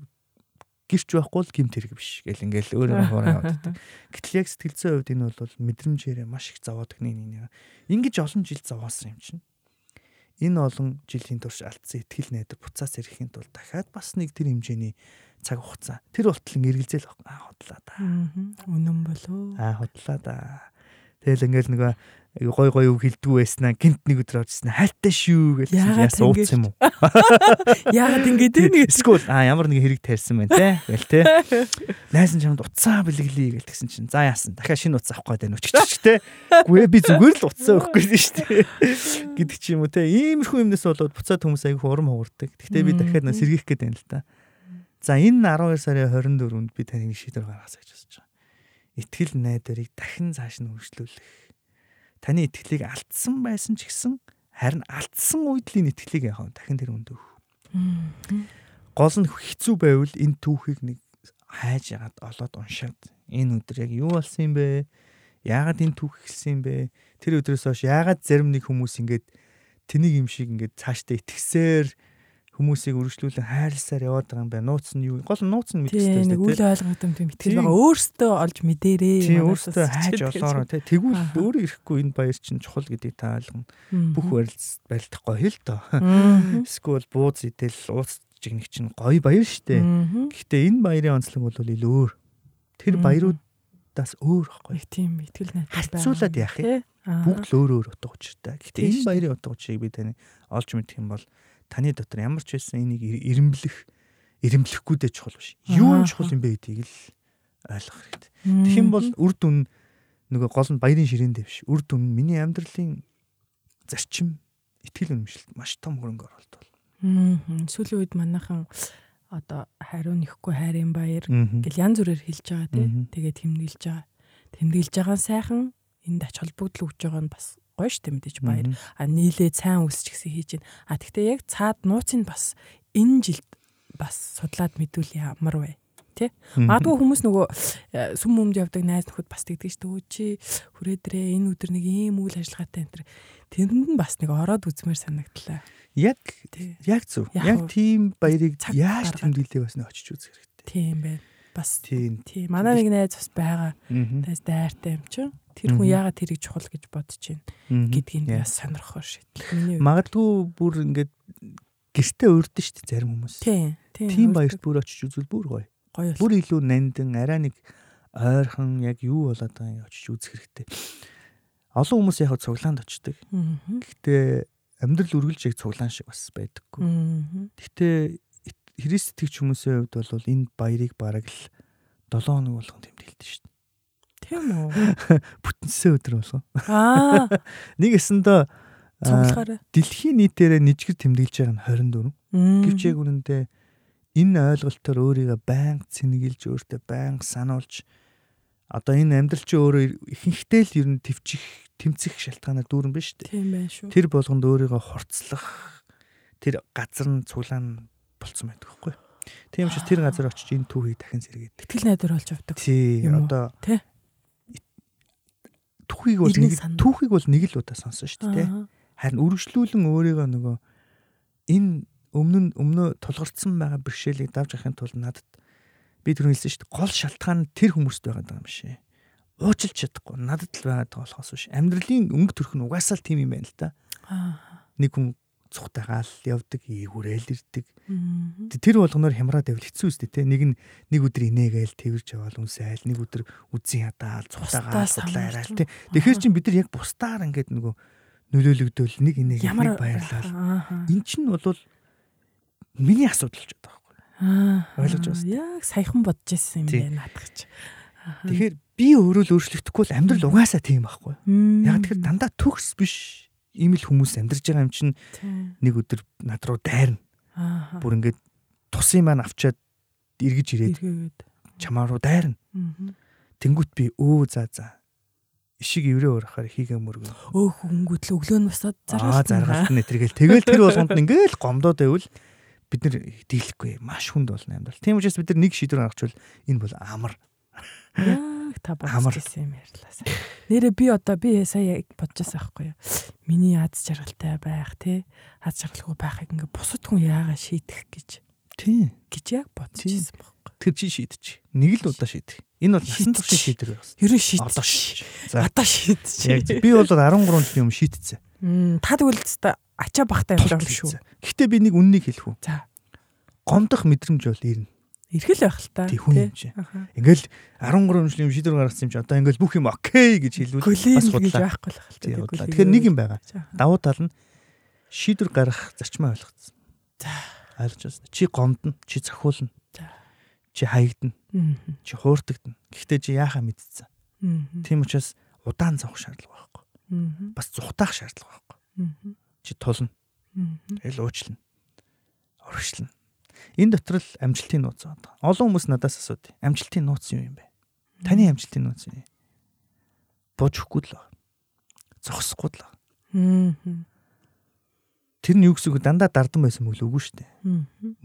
гэрч байхгүй л гимт хэрэг биш гэл ингээл өөрөө хоороо яваад. Гэтэл яг сэтгэл зүйн хувьд энэ бол мэдрэмжээрээ маш их зовоод гэх нэг. Ингиж олон жил зовоосон юм чинь энэ олон жилийн турш алдсан ихтгэл найдар буцаас ирэхийн тулд дахиад бас нэг тэр хэмжээний цаг хугацаа тэр болтол эргэлзээл аа хотлаа да. Үнэн болоо. Аа хотлаа да. Тэгэл ингээл нөгөө гой гой үг хилдэггүй байснаа гинт нэг өдөр оржсэн хальтаа шүү гэж яасан ууц юм уу? Яагаад ингэж нэг эсвэл а ямар нэг хэрэг тарьсан байна те? гэл те. Найсан чамд уцаа бэлгэлээ гэл тэгсэн чинь за яасан? Дахиад шинэ уцаа авах гээд байна өччих те гүй би зүгээр л уцаа өгөх гээд шүү дээ гэдэг чи юм уу те. Иймэрхүү юмнаас болоод буцаад хүмүүс аяг хурам хуурдаг гэхдээ би дахиад нэ сэргийх гээд байна л та. За энэ 12 сарын 24-нд би таныг шийдвэр гаргасаа гэж бодож байгаа. Итгэл найдварыг дахин цааш нь хөгжлүүлэх таны итгэлийг алдсан байсан ч гэсэн харин алдсан энэ итгэлийг яхав дахин тэр өндөө. Гол нь хэцүү байвал энэ түүхийг нэг хайж ягаад олоод уншаад энэ өдөр яг юу болсон юм бэ? Яагаад энэ түүх ихсэн юм бэ? Тэр өдрөөс хойш яагаад зарим нэг хүмүүс ингэж тэнийг юм шиг ингэж цаашдаа итгэсээр хүмүүсийг үргэлжлүүлэн хайрласаар яваад байгаа юм байна. Нууц нь юу? Гол нууц нь мэдчихсэн тийм нэг үл ойлгомжтой юм мэтгэл байгаа. Өөртөө олж мэдэрээ. Тийм өөртөө хайж олоороо тий. Тэгвэл өөрөө ирэхгүй энэ баяр чинь чухал гэдгийг та ойлгоно. Бүх барилц барилдах гоё л доо. Эсвэл бууз идэл ууц чигнэг чинь гоё баяр штэ. Гэхдээ энэ баярын онцлог бол илүү өөр. Тэр баяруудаас өөр байхгүй. Тийм мэтгэл найдвар. Хацуулаад яах юм? Бүгд л өөр өөр утга учиртай. Гэхдээ энэ баярын утга учирыг би таны олж мэдэх юм бол таны дотор ямар ч байсан энийг ирэмблэх ирэмблэхгүй дэ чухал биш. Юу нь чухал юм бэ гэдгийг л ойлгох хэрэгтэй. Юм бол үр дүн нөгөө гол нь баярын ширээндээ биш. Үр дүн миний амьдралын зарчим итгэл үнэмшилт маш том хөрөнгө оруулалт бол. Сүүлийн үед манайхан одоо хариу нэхгүй хайрын баяр гэл янз бүрээр хэлж байгаа тий. Тэгээд тэмдэглэж байгаа. Тэмдэглэж байгаа сайхан энд ач холбогдол өгж байгаа нь бас гоё штэ мэдээж баяр. А нийлээ сайн үсч гэсэн хийж байна. А тэгтээ яг цаад нууцыг бас энэ жилд бас судлаад мэдүүл ямар вэ? Тэ? Магадгүй хүмүүс нөгөө э, сүм өмд явдаг найз нөхөд бас тэгдэг штэ өө чи хүрээдрээ энэ өдөр нэг ийм үйл ажиллагаатай энэ тэрэнд нь бас нэг ороод үзмээр санагдлаа. Яг яг зөв. Яг тийм баярыг яаж тэмдэглэе бас нэг очиж үзэх хэрэгтэй. Тийм байна. Бас тийм. Тийм. Манай нэг найз бас байгаа. Найз дайртай юм чинь Тэр хүн яагаад тэрийг чухал гэж бодож байна гэдгийг бас сонирхоор шийдэл. Магадгүй бүр ингээд гэртээ урдсан шүү дээ зарим хүмүүс. Тийм. Тийм баярт бүр очиж үзвэл бүр гоё. Гоё. Бүр илүү нандин арай нэг ойрхон яг юу болоод байгааг очиж үзэх хэрэгтэй. Олон хүмүүс яг цуглаанд очдог. Гэхдээ амьдрал үргэлж яг цуглаан шиг бас байдаггүй. Гэхдээ Христ итгэж хүмүүсийн хувьд бол энэ баярыг бараг л 7 хоног болгон тэмдэглэдэг шүү дээ. Тийм үү? Бүтэнсэн өдөр болсон. Аа. Нэг эсэндээ цуглахаараа дэлхийн нийтээрээ нэжгэр тэмдэглэж байгаа нь 24. Гэвч яг үнэндээ энэ ойлголтоор өөрийгөө байнга цэнгэлж өөртөө байнга сануулж одоо энэ амьдрал чи өөрөө ихэнхдээ л ер нь төвчих тэмцэх шалтгаанаар дүүрэн биш үү? Тийм байна шүү. Тэр болгонд өөрийгөө хорцлох тэр газар нь цуглаан болцсон байдаг юу? Тийм учраас тэр газар очиж энэ түүхийг дахин сэргээд. Тэтгэл найдвар болж авдаг. Тий, одоо түүхийг бол нэг түүхийг бол нэг л удаа сонсон шүү дээ. Харин үргэлжлүүлэн өөрийгөө нөгөө энэ өмнө нь өмнө тулгарцсан байгаа бэрхшээлийг давж авахын тулд надад би түр хэлсэн шүү дээ. Гол шалтгаан тэр хүмүүст байгаа юм шээ. Уучлж чадахгүй надад л байгаа болохоос биш. Амьдралын өнгө төрх нь угаасаа л тийм юм байна л да. Нэг хүн цухтайгаал явдаг, ийгүүрэл ирдэг. Тэр болгоноор хямраад байвал хэцүү үстэй те. Нэг нь нэг өдөр инээгээл тэрж яваал үнсэйл, нэг өдөр үзэн ядаал, цухтайгаал судлаараал те. Тэгэхээр чин бид нар яг бусдаар ингээд нөгөө нөлөөлөгдөөл нэг инээгээл нэг баярлал. Эн чинь бол миний асуудал ч байгаа байхгүй. Ойлгож байна. Яг саяхан бодож ирсэн юм байна наадах ч. Тэгэхээр би өөрөө л өөрчлөгдөхгүй л амьдрал угаасаа тийм байхгүй. Яг тэгэхээр дандаа төгс биш ийм л хүмүүс амьдарч байгаа юм чинь нэг өдөр над руу дайрна. Бүр ингээд тусын маань авчаад эргэж ирээд чамаа руу дайрна. Тэнгүүт би өө за за ишиг эврээ урахаар хийгээ мөргөн. Өөх хөнгөтлө өглөө нь босоод заргалт. Аа заргалт нь тэргээл тэгэл тэр болгонд ингээл гомдоод байвал бид нар дийлэхгүй маш хүнд болно амьдрал. Тийм учраас бид нар нэг шийдвэр гаргачвал энэ бол амар. Яг та бодчихсон юм ярьлаа. Нэрээ би одоо би сая бодчихсан байхгүй юу. Миний аз жаргалтай байх тий. Аз жаргалгүй байхыг ингээ бусад хүн яагаад шийдэх гэж. Тий. гэж яг бодчихсон байхгүй. Тэр чи шийдчих. Нэг л удаа шийдэх. Энэ бол насан туршийн шийдвэр байна. Ер нь шийдэж. Одоо шийдэж. Одоо шийдэж. Яг би бол 13 жилийн өмнө шийдчихсэн. Та тэгвэл ачаа бахтай юм шүү. Гэхдээ би нэг үннийг хэлэх үү. За. Гомдох мэдрэмж бол ирнэ. Ирхэл байх л та. Тий хүн юм чи. Ингээл 13 жилийн шийдвэр гаргасан юм чи одоо ингээл бүх юм окей гэж хэлвэл бас худлаа. байхгүй л хэл. Тэгэхээр нэг юм байгаа. Давуу тал нь шийдвэр гаргах зарчмаа ойлгоцсон. За. Ойлгож байна. Чи гомдно, чи цохиулна. За. Чи хаягдана. Чи хуурдагдана. Гэхдээ чи яахаа мэдсэн. Тийм учраас удаан зовх шаардлага байхгүй. Бас зүхтаах шаардлага байхгүй. Чи тулна. Тэгэл уучлна. Урагшлна Энэ дотор л амжилтын нууц байна. Олон хүмүүс надаас асуудаг. Амжилтын нууц юу юм бэ? Таны амжилтын нууц юу? Божихгүй л байна. Зогсохгүй л байна. Тэр нь юу гэсэн үг дандаа дардан байсан мөглөө үгүй шүү дээ.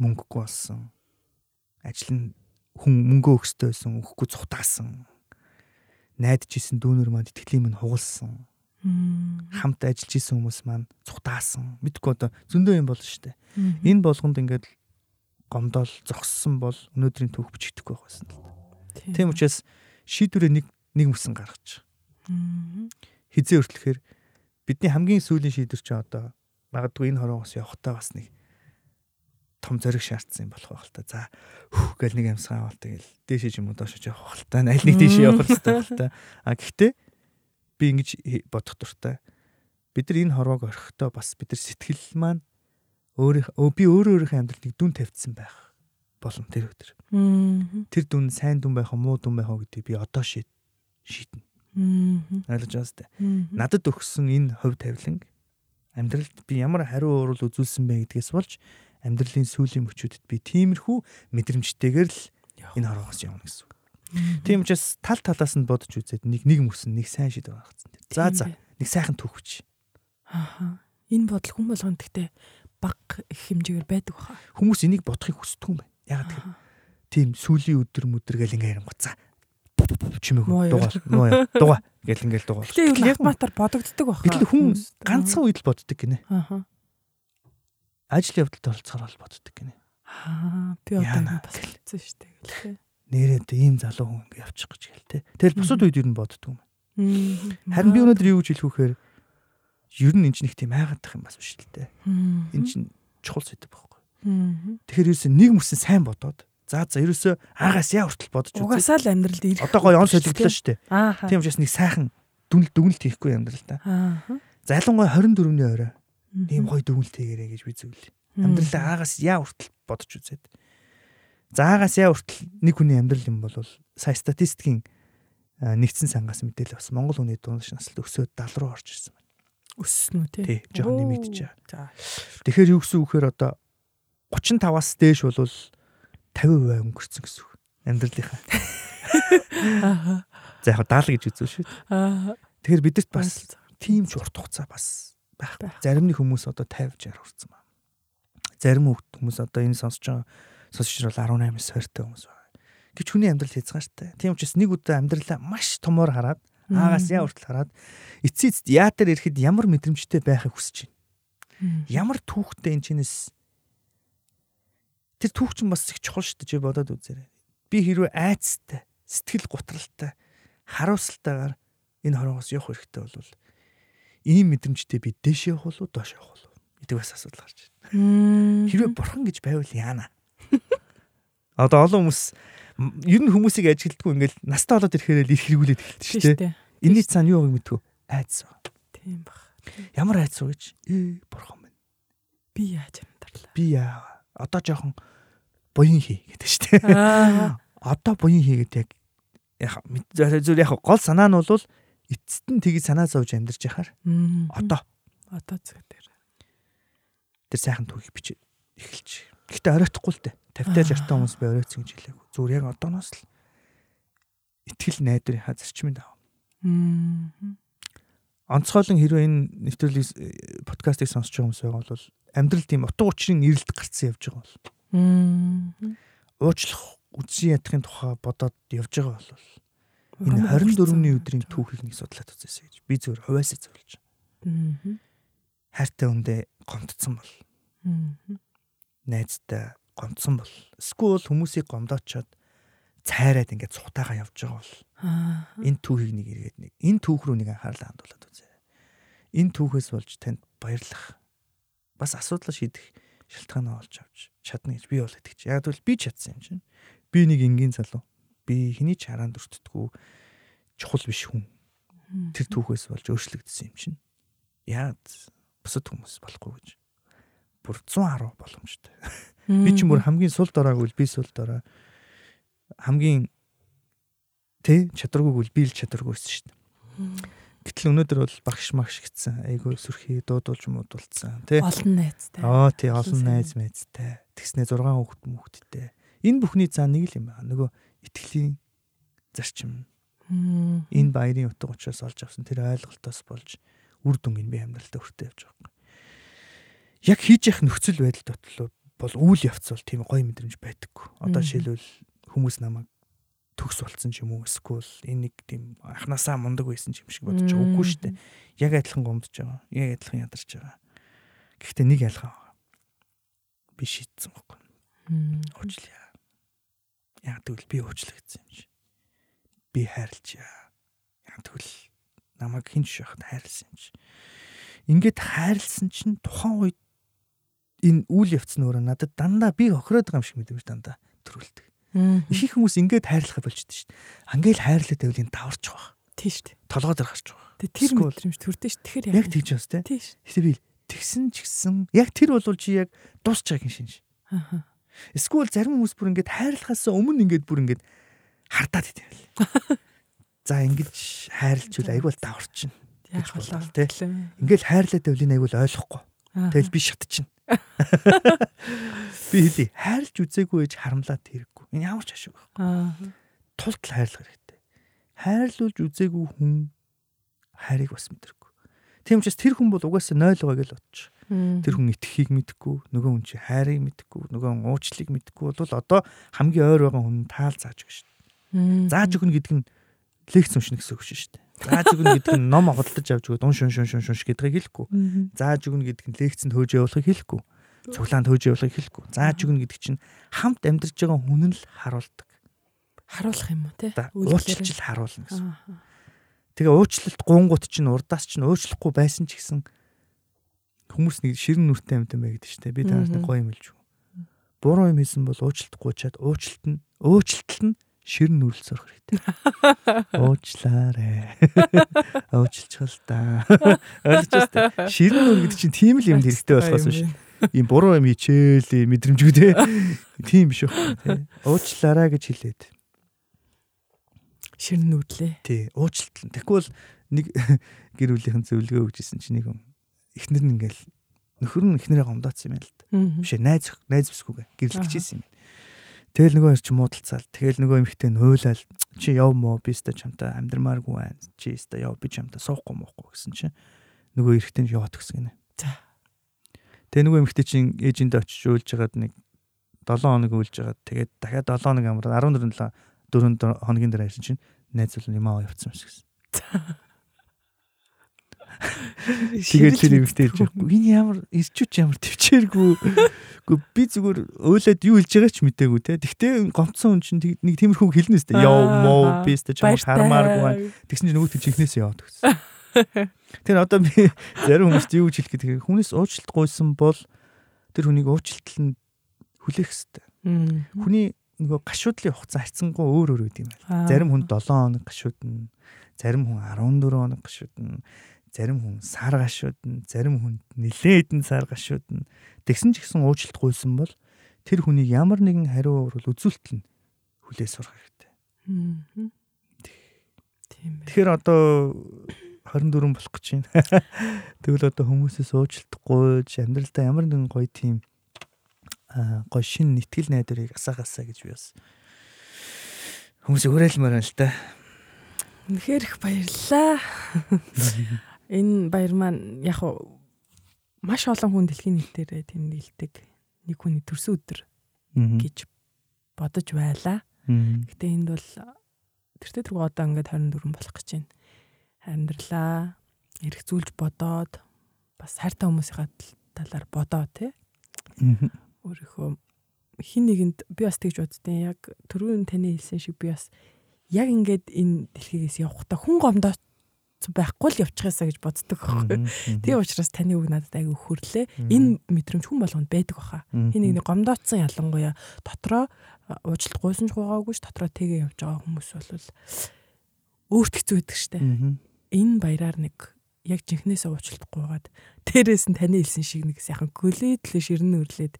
Мөнгөгүй болсон. Ажил нь хүн мөнгөө өгстэй байсан, өгөхгүй цухтаасан. Найдаж исэн дүүнер манд итгэлийн минь хугалсан. Хамт ажиллаж исэн хүмүүс маань цухтаасан. Мэдгүй одоо зөндөө юм болно шүү дээ. Энэ болгонд ингээд гомдол зогссон бол өнөөдрийн түүх бичигдэхгүй байх байсан л да. Тийм учраас шийдвэрээ нэг нэг мөсөн гаргаж. Хизээ өртлөхээр бидний хамгийн сүүлийн шийдвэр чи одоо магадгүй энэ хороогоос явахтаа бас нэг том зориг шаардсан юм болох байх л та. За хөх гэл нэг амсгаа авал тэгэл дээшээ ч юм уу доошоо явах байх л та. Аль нэг дээшээ явах хэрэгтэй байх л та. А гэхдээ би ингэж бодох дуртай. Бид нар энэ хорвоог орхихдоо бас бид нар сэтгэл маань өөрийнхөө би өөрөө өөрийнхөө амьдралыг дүн тавьдсан байх болон тэр өдөр. Тэр дүн сайн дүн байх уу муу дүн байх уу гэдгийг би одоо шийд шийднэ. Ойлгож байна сте. Надад өгсөн энэ хувь тавиланг амьдралд би ямар хариу уурал үзүүлсэн бэ гэдгээс болж амьдралын сүүлийн мөчүүдэд би тиймэрхүү мэдрэмжтэйгээр л энэ хорвоос явна гэсэн үг. Тийм учраас тал талаас нь бодож үзээд нэг нэг мөсөн нэг сайн шийдвэр гаргацсан. За за нэг сайхан түүхвч. Ааха. Энэ бодол хүн болгонд гэхдээ баг их хэмжээгээр байдаг баха. Хүмүүс энийг бодохыг хүсдэг юм байна. Ягаад гэвэл тийм сүүлийн өдөр мөдөр гэл ингээ ярингуцаа чимээг дугаа нуу дугаа гэл ингээл дугаа. Тэгэхээр яг матар бодогддог баха. Гэтэл хүн ганцхан үед л боддог гинэ. Ааха ажил явдалд оролцохоор бол боддог гинэ. Аа би одоо бас хэлсэн шүү дээ гэлээ. Нэрээд ийм залуу хүн ингэ явчих гэж гэл те. Тэгэл бусад үед юу боддог юм. Харин би өнөөдөр юу гэж хэлэх вэхээр ер нь энэ ч нэг тийм айгаадах юм бас биш л те. Энэ чинь чухал сэдв байхгүй. Тэгэхээр ерөөсөө нэг мөсөн сайн бодоод За за ерөөсөө аагаас яа хүртэл бодож үзье. Угаасаа л амьдралд ирэх. Одоо гоё он солигдлоо шүү дээ. Тийм учраас нэг сайхан дүнэл дүгнэлт хийхгүй амьдрал та. Залангуй 24-ний орой ийм гоё дүгнэлтэйгэрэй гэж би зөвлөе. Амьдралаа аагаас яа хүртэл бодож үзээд. За аагаас яа хүртэл нэг хүний амьдрал юм бол сая статистикийн нэгдсэн сангаас мэдээлэл бас Монгол хүний дундаж насалт өсөөд 70 руу орж ирсэн. Өссөн үү? Тий, жоохон нэмэгдэж байгаа. Тэгэхээр юу гэсэн үг вэхээр одоо 35-аас дээш бол 50% өнгөрцөн гэсэн үг. Амьдралынхаа. Аа. За яг 70 гэж үзв шүү. Аа. Тэгэхээр бидэрт бас тийм ч урт хугацаа бас байх. Зарим нэг хүмүүс одоо 50 60 хүрсэн байна. Зарим хүмүүс одоо энэ сонсож байгаа сонсогч бол 18-аас 20 хүмүүс байна. Гэвч хүний амьдрал хязгаартай. Тийм учраас нэг удаа амьдралаа маш томоор хараад аагаас яа хүртэл хараад эцсийн эцэд яатар ирэхэд ямар мэдрэмжтэй байхыг хүсэж байна. Ямар түүхтэй энэ чинээс тэр түүх чинь бас их чухал шүү дээ бодоод үзээрэй. Би хэрвээ айцтай, сэтгэл гутралтай, харуулсалтайгаар энэ хороогоос явах хэрэгтэй бол ийм мэдрэмжтэй би дээш явах уу доош явах уу гэдэг бас асуудал гарч байна. Хэрвээ бурхан гэж байвал яана. Одоо олон хүмүүс ер нь хүмүүсийг ажилтгүй ингээл настаа болоод ирэхээр л их хэрэгүүлээд эхэлдэг шүү дээ. Энийний цаана юу байгааг мэдгүй айц. Тийм баг. Ямар айц вэ гэж? Ээ бурхан минь. Би яаж амтарлаа. Би яа. Одоо жоохон буян хий гэдэг шүү дээ. Одоо буян хийгээд яг яг зөв яг гол санаа нь бол эцэст нь тгий санаа зовж амьдарч яхаар одоо одоо цаг дээр тэр сайхан түүхийг бичиж эхэлж. Гэхдээ оройтхгүй л дээ. 50 60 хүмүүс би оройтсон гэж хэлээгүй. Зүгээр яг одооноос л итгэл найдварынхаа зарчмын даа. Онцгойлон хэрвээ энэ нэвтрүүлгийг э, подкастыг сонсож байгаа хүмүүс байгаа бол амьдрал тийм утга учирын ирэлт гарцсан явж байгаа бол. Уучлах үгүй ядахын тухай бодоод явж байгаа бол энэ 24-ний өдрийн түүхийг нэг судлаад үзээсэй гэж би зөвөр хувьяасаа зөвлөж. Хайртай хүндээ гомдсон бол. Найзтай гомдсон бол. Эсвэл хүмүүсийг гомдоочоод цайраад ингээд цухтаага явж байгаа бол. Энэ түүхийг нэг эргээд нэг энэ түүх рүү нэг анхаарлаа хандуулад үзээ. Энэ түүхээс болж танд баярлах. Бас асуудал шийдэх шалтгаан олж авч чадна гэж би бол итгэж. Яг бол би чадсан юм чинь. Би нэг энгийн залуу би хэний ч хараанд өртдөггүй чухал биш хүн. Тэр түүхээс болж өөрчлөгдсөн юм чинь. Яад бусад хүмүүс болохгүй гэж. Бүр 110 боломжтой. Би ч мөр хамгийн сул дораагүй би сул дорой. Хамгийн тэ чадваргүйг би л чадваргүйсэн шүү дээ. Гэтэл өнөөдөр бол багш магш гитсэн. Айгүй сүрхий дуудулж муудулцсан тий. Олон найзтай. Аа тий олон найз найзтай. Тэгснэ 6 хүүхэд мөхөдтэй. Энэ бүхний цаа нэг л юм байна. Нөгөө итгэлийн зарчим. Энэ баярын утга учраас олж авсан тэр ойлголтоос болж үр дүнгийн би амьдралтаа хүртээ явж байгаа юм. Яг хийж явах нөхцөл байдал дотлоо бол үйл явц бол тийм гоё мэдрэмж байдаггүй. Одоо жишээлбэл хүмүүс намайг төгс болцсон ч юм уу эсвэл энэ нэг тийм анханасаа мундаг байсан юм шиг бодож байгаа үгүй шүү дээ. Яг адилхан гомдож байгаа. Яг адилхан ядарч байгаа. Гэхдээ нэг ялгаа байгаа. Би шийдсэн байхгүй. Уучлаа. Яг тэгвэл би уучлагдсан юм чи. Би хайрлчаа. Яг тэгвэл намайг хинч шахад хайрлсан юм чи. Ингээд хайрлсан чинь тухайн үед энэ үйл явц нь өөрөө надад дандаа би охироод байгаа юм шиг мэдэмж дандаа төрүүлдэг. Их хүмүүс ингээд хайрлахад болчихдээ шүү дээ. Ангиэл хайрлаад байвал энэ даварч байгаа. Тийм шүү дээ. Толгой дээр гарч байгаа. Тэгээ тэр мэдрэмж төрдөө шүү. Тэгэхээр яг тэгж байна тийм. Гэтэ би тэгсэн ч гэсэн яг тэр бол чи яг дуусч байгаа юм шинж. Аа. Эсвэл зарим хүмүүс бүр ингээд хайрлахаас өмнө ингээд бүр ингээд хардаад идэв. За ингэж хайрлчвал айгүй бол даварчин. Яг болоо тийм. Ингээд хайрлаад байвал энэ айгүй ойлгохгүй. Тэгэл би шатчихна. Би хэлий хайрлж үзээгүй ээж харамлаад хэрэггүй. Энэ ямар ч ашиг байхгүй. Аа. Тултал хайрлах хэрэгтэй. Хайрлуулж үзээгүй хүн хайрыг бас мэдэргүй. Тийм учраас тэр хүн бол угаасаа 0 байгаа гэж бодож. Тэр хүн итгэхийг мэдгүй, нөгөө хүн чи хайрыг мэдгүй, нөгөө хүн уучлалыг мэдгүй бол одоо хамгийн ойр байгаа хүн таал зааж өгнө шүү дээ. Зааж өгнө гэдэг нь лекц уншина гэсэн үг шүү дээ. Зааж өгнө гэдэг нь ном худалдаж авч өгөөд ун шун шун шун шун гэдгийг хэлэхгүй. Зааж өгнө гэдэг нь лекцэнд хөөж явуулахыг хэлэхгүй цуглаанд хөөж явуулахыг хэлэхгүй. Зааж өгнө гэдэг чинь хамт амьдарч байгаа хүн нь л харуулдаг. Харуулах юм уу те? Уучлалч л харуулна гэсэн. Тэгээ уучлалт гуунгут чинь урдаас чинь уучлахгүй байсан ч гэсэн хүмүүс нэг ширэн нүртэй амьтан бай гэдэг чинь би танаас нэг гоё юм хэлж өгөө. Буруу юм хийсэн бол уучлалтгүй чад уучлалт нь уучлалт нь ширэн нүрэл сурах хэрэгтэй. Уучлаарэ. Уучлчихвал та. Ойлгож байна. Ширэн нүр гэдэг чинь тийм л юм хэрэгтэй болохоос биш ийм буруу юм хичээл мэдрэмжгүй те. Тийм биш үү те. Уучлаарай гэж хэлээд. Ширн нүдлээ. Тий, уучлалт. Бол нэг гэр бүлийнхэн зөвлөгөө өгчсэн чинь нэг юм эхнэр нь ингээл нөхөр нь эхнэрээ гомдоцсон юм л да. Биш найз найз бүсгүйгээ гэрлэгчээсэн юм. Тэгэл нөгөө чи муудалцаал. Тэгэл нөгөө эмхтэй хуйлал чи яв мó би өстө чамтай амьдрмааргүй байна. Чи өстө яв би чамтай суухгүй моохгүй гэсэн чинь нөгөө эрэгтэй нь яваад гисэн гинэ. За Тэгээ нөгөө эмэгтэй чинь ээжиндээ очиж үйлж хагаад нэг 7 хоног үйлж хагаад тэгээд дахиад 7 хоног амраад 14 4 хоногийн дараа ирсэн чинь найз бол юм аа явцсан юм шиг гэсэн. Тэгээд тэр эмэгтэй хэлж байгаа. Энэ ямар ирчүүч ямар төвчээргүй. Гэхдээ би зүгээр өөлөд юу хэлж байгаа ч мэдээгүй те. Тэгтээ гомцсон хүн чинь нэг тиймэрхүү хэлнэ өстэй. Яв моо би өстэй чамд хармааргүй. Тэгсэн чинь нөгөө тэр чихнээс яваад гэсэн. Тэр одоо би зарим хүмүүст юу гэж хэлэх гэдэг хүнээс уучлалт гуйсан бол тэр хүнийг уучлалт нь хүлээх хэрэгтэй. Хүний нөгөө гашуудлын хугацаа харьцангуй өөр өөр үт юм байна. Зарим хүн 7 хоног гашуудна, зарим хүн 14 хоног гашуудна, зарим хүн сар гашуудна, зарим хүн нилээд нь сар гашуудна. Тэгсэн ч гэсэн уучлалт гуйсан бол тэр хүнийг ямар нэгэн хариу урвал үзүүлэлт нь хүлээ сурах хэрэгтэй. Тэгэхээр одоо 24 болох гэж байна. Тэгвэл одоо хүмүүсээс уучлалт гуйж амьдралдаа ямар нэгэн гоё тийм гоё шин нэтгэл найдварыг асаагасаа гэж би бас хүмүүс уриалмаар байна л да. Үнэхээр их баярлалаа. Энэ баяр маань яг маш олон хүн дэлхийн нийтээр тийм нийлдэг нэг хүний төрсөн өдөр гэж бодож байлаа. Гэтэ энд бол тэртээ тэргүй одоо ингээд 24 болох гэж байна амьдралаа эргцүүлж бодоод бас хайртай хүмүүсийн талаар бодоо тий. Өөрийнхөө хин нэгэнд би бас тэгж боддیں۔ Яг түрүүн таны хэлсэн шиг би бас яг ингээд энэ дэлхийгээс явахдаа хүн гомдоо байхгүй л явчихаасаа гэж боддог байхгүй. Тийм учраас таны үг надад аягүй хөрлөө. Энэ мэдрэмж хүн болгонд байдаг баха. Хин нэг гомдоцсон ялангуяа дотроо уучлалт гуйсан ч гуйгаагүй ш дотроо тэгээ явж байгаа хүмүүс бол өөрт хэцүү байдаг штэ энэ баяраар нэг яг жинхнээсээ уучлалтгүйгээд дээрээс нь таны хэлсэн шиг нэг сайхан гөлөөдлөө ширнэ өрлөөд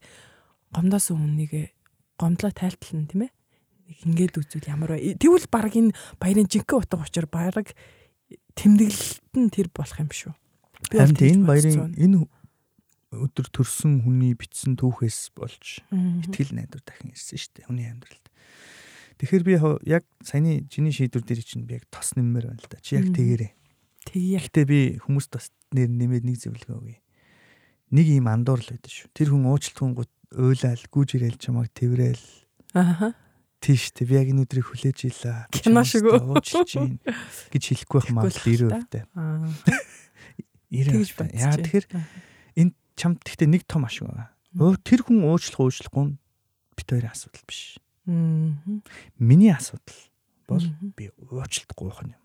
гомдоосон хүнийг гомдлоо тайлтална тийм ээ? Нэг ингээд үзвэл ямар бай тэгвэл баг энэ баярын жинхэнэ утга учир баг тэмдэглэлт нь тэр болох юм шүү харин энэ баярын энэ өдөр төрсөн хүний бичсэн түүхээс болж ихтгэл найдвар дахин ирсэн шүү дээ хүний амьдралд Тэгэхээр би яг саяны чиний шийдвэр дээр чинь би яг тос нэммээр байна л да. Чи яг тэгээрээ. Тэгээ. Гэтэ би хүмүүст бас нэр нэмээд нэг зөвлөгөө өгье. Нэг юм андуур л байдаг шүү. Тэр хүн уучлалт хүнгут уйлал, гүүж ирээл чамайг тэрэл. Аха. Тийш тэ би яг энэ өдрийг хүлээж ийлээ. Кино шиг уучлж гин гэж хэлэхгүй байх магадлал 90% таа. Аа. 90%. Яа тэгэхээр энэ чамд гэхдээ нэг том ашиг байгаа. Тэр хүн уучлах уучлахгүй нь бит хоёрын асуудал биш. Миний асуудал бол би уучлалт гуйх юм.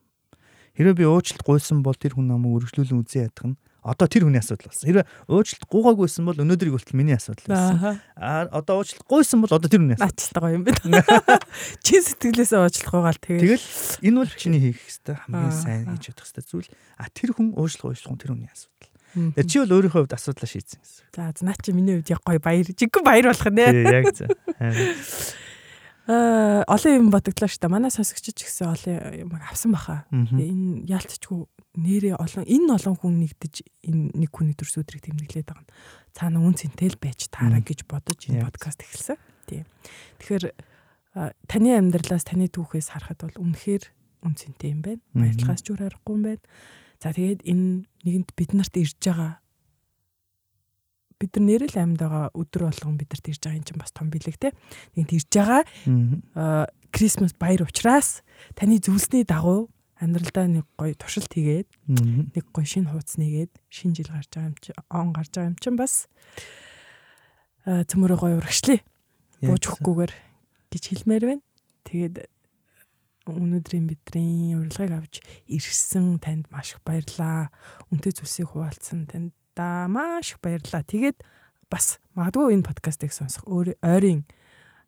Хэрвээ би уучлалт гуйсан бол тэр хүн намайг үргэлжлүүлэн үзэн ядах нь одоо тэр хүний асуудал болсон. Хэрвээ уучлалт гуйгаагүйсэн бол өнөөдрийг болтол миний асуудал байсан. Аа одоо уучлалт гуйсан бол одоо тэр хүний асуудал. Аачлаа гоё юм байна. Чин сэтгэлээсээ уучлалт гуйгаал тэгээд. Тэгэл энэ бол чиний хийх хэвээр хамгийн сайн хийж чадах хэвээр зүйл. А тэр хүн уучлалт уучлах тэр хүний асуудал. Тэр чи бол өөрийнхөө хувьд асуудлаа шийдсэн гэсэн. За наа чи миний хувьд яг гоё баяр. Жиггүй баяр болох нэ. Тий яг зөв. Аа олон юм бодогдлоо шүү дээ. Манай сонсогч ч гэсэн олон юм авсан баха. Энэ яалтчгүй нэрээ олон энэ олон хүн нэгдэж энэ нэг хүний төрс өдрийг тэмдэглээд байгаа нь цаана үн цэнтэй л байж таараа гэж бодож энэ подкаст эхэлсэн. Тийм. Тэгэхээр таны амьдралаас таны түүхээс харахад бол үнэхээр үн цэнтэй юм байна. Баярлахаас ч үр аргагүй юм байна. За тэгээд энэ нэгэнд бид нарт ирж байгаа бид нар нэрэл амьд байгаа өдөр болгон бид нарт ирж байгаа юм чинь бас том билег те. Нэгт ирж байгаа Крисмас баяр учраас таны зүйлсний дагуу амьдралдаа нэг гоё туршилт хийгээд нэг гоё шинэ хуудас нэгээд шинэ жил гарч байгаа юм чи он гарч байгаа юм чинь бас цөмөрөө гоё урагшлаа. Буужхгүйгээр гэж хэлмээр байна. Тэгээд өнөөдрийн бидний урилгыг авч ирсэн танд маш их баярлаа. Үнтэй зүйлсийг хуваалцсан танд та маш их баярлалаа. Тэгээд бас магадгүй энэ подкастыг сонсох өөр ойрын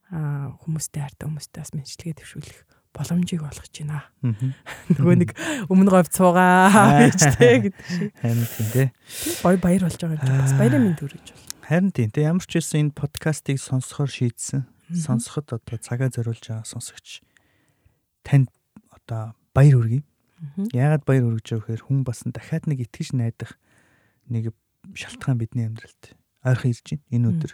хүмүүстэй хартай хүмүүстэй бас мэдлэгээ төвшүүлэх боломжийг олгож байна. Нөгөө нэг өмнө говь цуугаа гэж тэ гэдэг шиг. Харин тийм тий. Гой баяр болж байгаа юм бас баярын мэнд хүргэж байна. Харин тийм тий ямар ч байсан энэ подкастыг сонсохоор шийдсэн. Сонсоход одоо цагаа зориулж байгаа сонсогч танд одоо баяр хүргэе. Яагаад баяр хүргэж байгаа вэхээр хүн бас дахиад нэг итгэж найдах нэг шалтгаан бидний амьдралд ойрхон ирж байна энэ өдөр.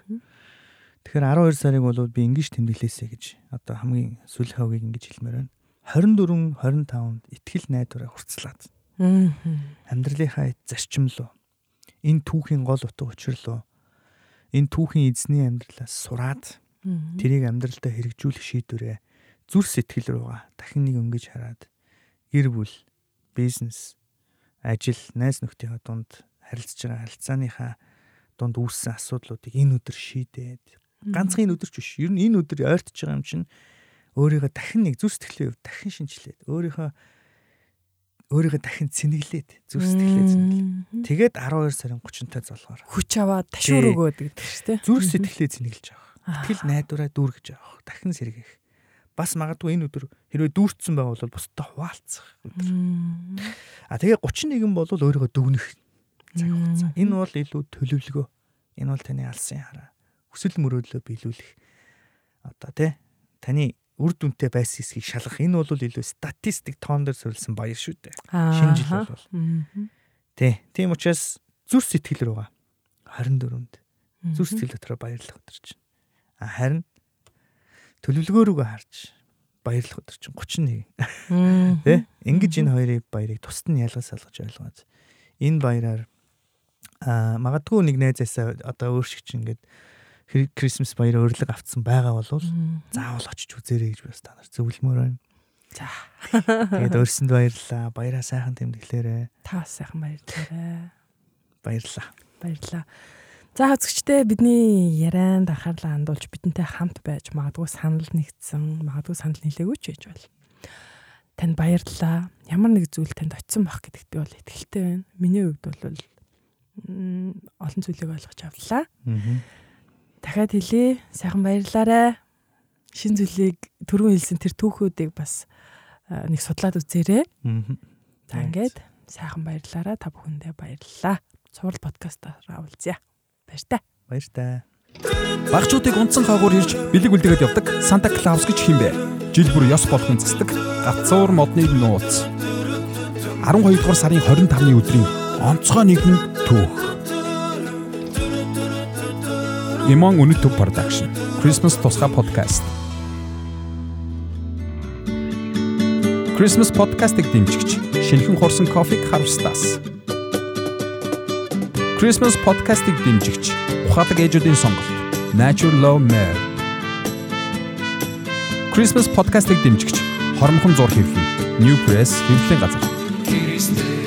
Тэгэхээр 12 сарыг бол би ингэж тэмдэглээсэй гэж одоо хамгийн сүүлийн хавгийг ингэж хэлмээр байна. 24 25-нд ихтгэл найдвараа хурцлаад. Амьдралынхаа зарчим руу энэ түүхийн гол утга учир руу энэ түүхийн эзний амьдралаас сураад тэрийг амьдралдаа хэрэгжүүлэх шийдвэрээ зүр сэтгэл рүүгээ дахин нэг өнгөж хараад гэр бүл, бизнес, ажил, найз нөхдийнхөө дунд харилцаж байгаа харилцааныхаа дунд үүссэн асуудлуудыг энэ өдөр шийдээд ганцхан энэ өдөр ч биш. Ер нь энэ өдөр ойртож байгаа юм чинь өөрийгөө дахин нэг зүр сэтгэлийн хувьд дахин шинжилээд өөрийнхөө өөрийгөө дахин цэнэглээд зүр сэтгэлээ цэнэглээ. Тэгээд 12 сарын 30-нд золгоор хүч аваад ташуур өгөөд гэдэг шүү дээ. Зүр сэтгэлээ цэнэглэж авах. Итгэл найдвараа дүүргэж авах. Дахин сэргийх. Бас магадгүй энэ өдөр хэрвээ дүүртсэн байвал бусдад хуваалцах өдөр. А тэгээ 31 бол өөрийгөө дүгнэх цаг хугацаа. Энэ бол илүү төлөвлөгөө. Энэ бол таны алсын хараа. Хүсэл мөрөөдлөө биелүүлэх одоо тий таны үр дүнтэй байсан хэсгийг шалгах. Энэ бол илүү статистик тоон дээр суурилсан баяр шүү дээ. Шинэ жил бол. Тий. Тийм учраас зүр сэтгэл рүүгээ 24-нд зүр сэтгэл дотроо баярлах өдөр чинь. А харин төлөвлөгөө рүүгээ харж баярлах өдөр чинь 31. Тэ? Ингиж энэ хоёрын баярыг тусад нь ялгаж салгаж ойлгоод энэ баяраар а магадгүй нэг найзаасаа одоо өөр шиг чинь ингээд Крисмас баяр өрлөг авцсан байгаа бол заавал очиж үзээрэй гэж бас та нар зөвлөмөр байна. За. Тэгээд өөрсөнд баярлалаа. Баяраа сайхан тэмдэглээрэй. Та сайхан баярлалаа. Баярлалаа. Баярлалаа. За хацгчтэй бидний ярианд анхаарлаа хандуулж бидэнтэй хамт байж магадгүй санал нэгдсэн, магадгүй санал нийлээгүй ч байж бол. Танд баярлалаа. Ямар нэг зүйл танд очисон байх гэдэгт би бол итгэлтэй байна. Миний хувьд бол олон зүйлийг ойлгож авлаа. Дахиад хэлье. Сайхан баярлаарай. Шин зүйлийг түрүүн хэлсэн тэр түүхүүдийг бас нэг судлаад үзээрэй. За ингээд сайхан баярлаарай. Та бүхэндээ баярлалаа. Цуврал подкастаараа уулзъя. Баяртай. Баяртай. Багчуудыг унтсан хаагуур ирж бэлэг үлдгээд явдаг Санта Клаус гэж химбэ. Жил бүр ёс болгон засдаг гацуур модны нууц. 12 дугаар сарын 25-ны өдрийн онцгой нэгэн түүх. Үнэт төв production. Christmas тусгай подкаст. Christmas podcast-ыг дэмжигч шинэхэн хурсан кофег харвстаас. Christmas podcast-ыг дэмжигч ухаалаг ээжүүдийн сонголт Natural Love Mare. Christmas podcast-ыг дэмжигч хормхон зур хэвлэл New Press хэвлэлийн газар.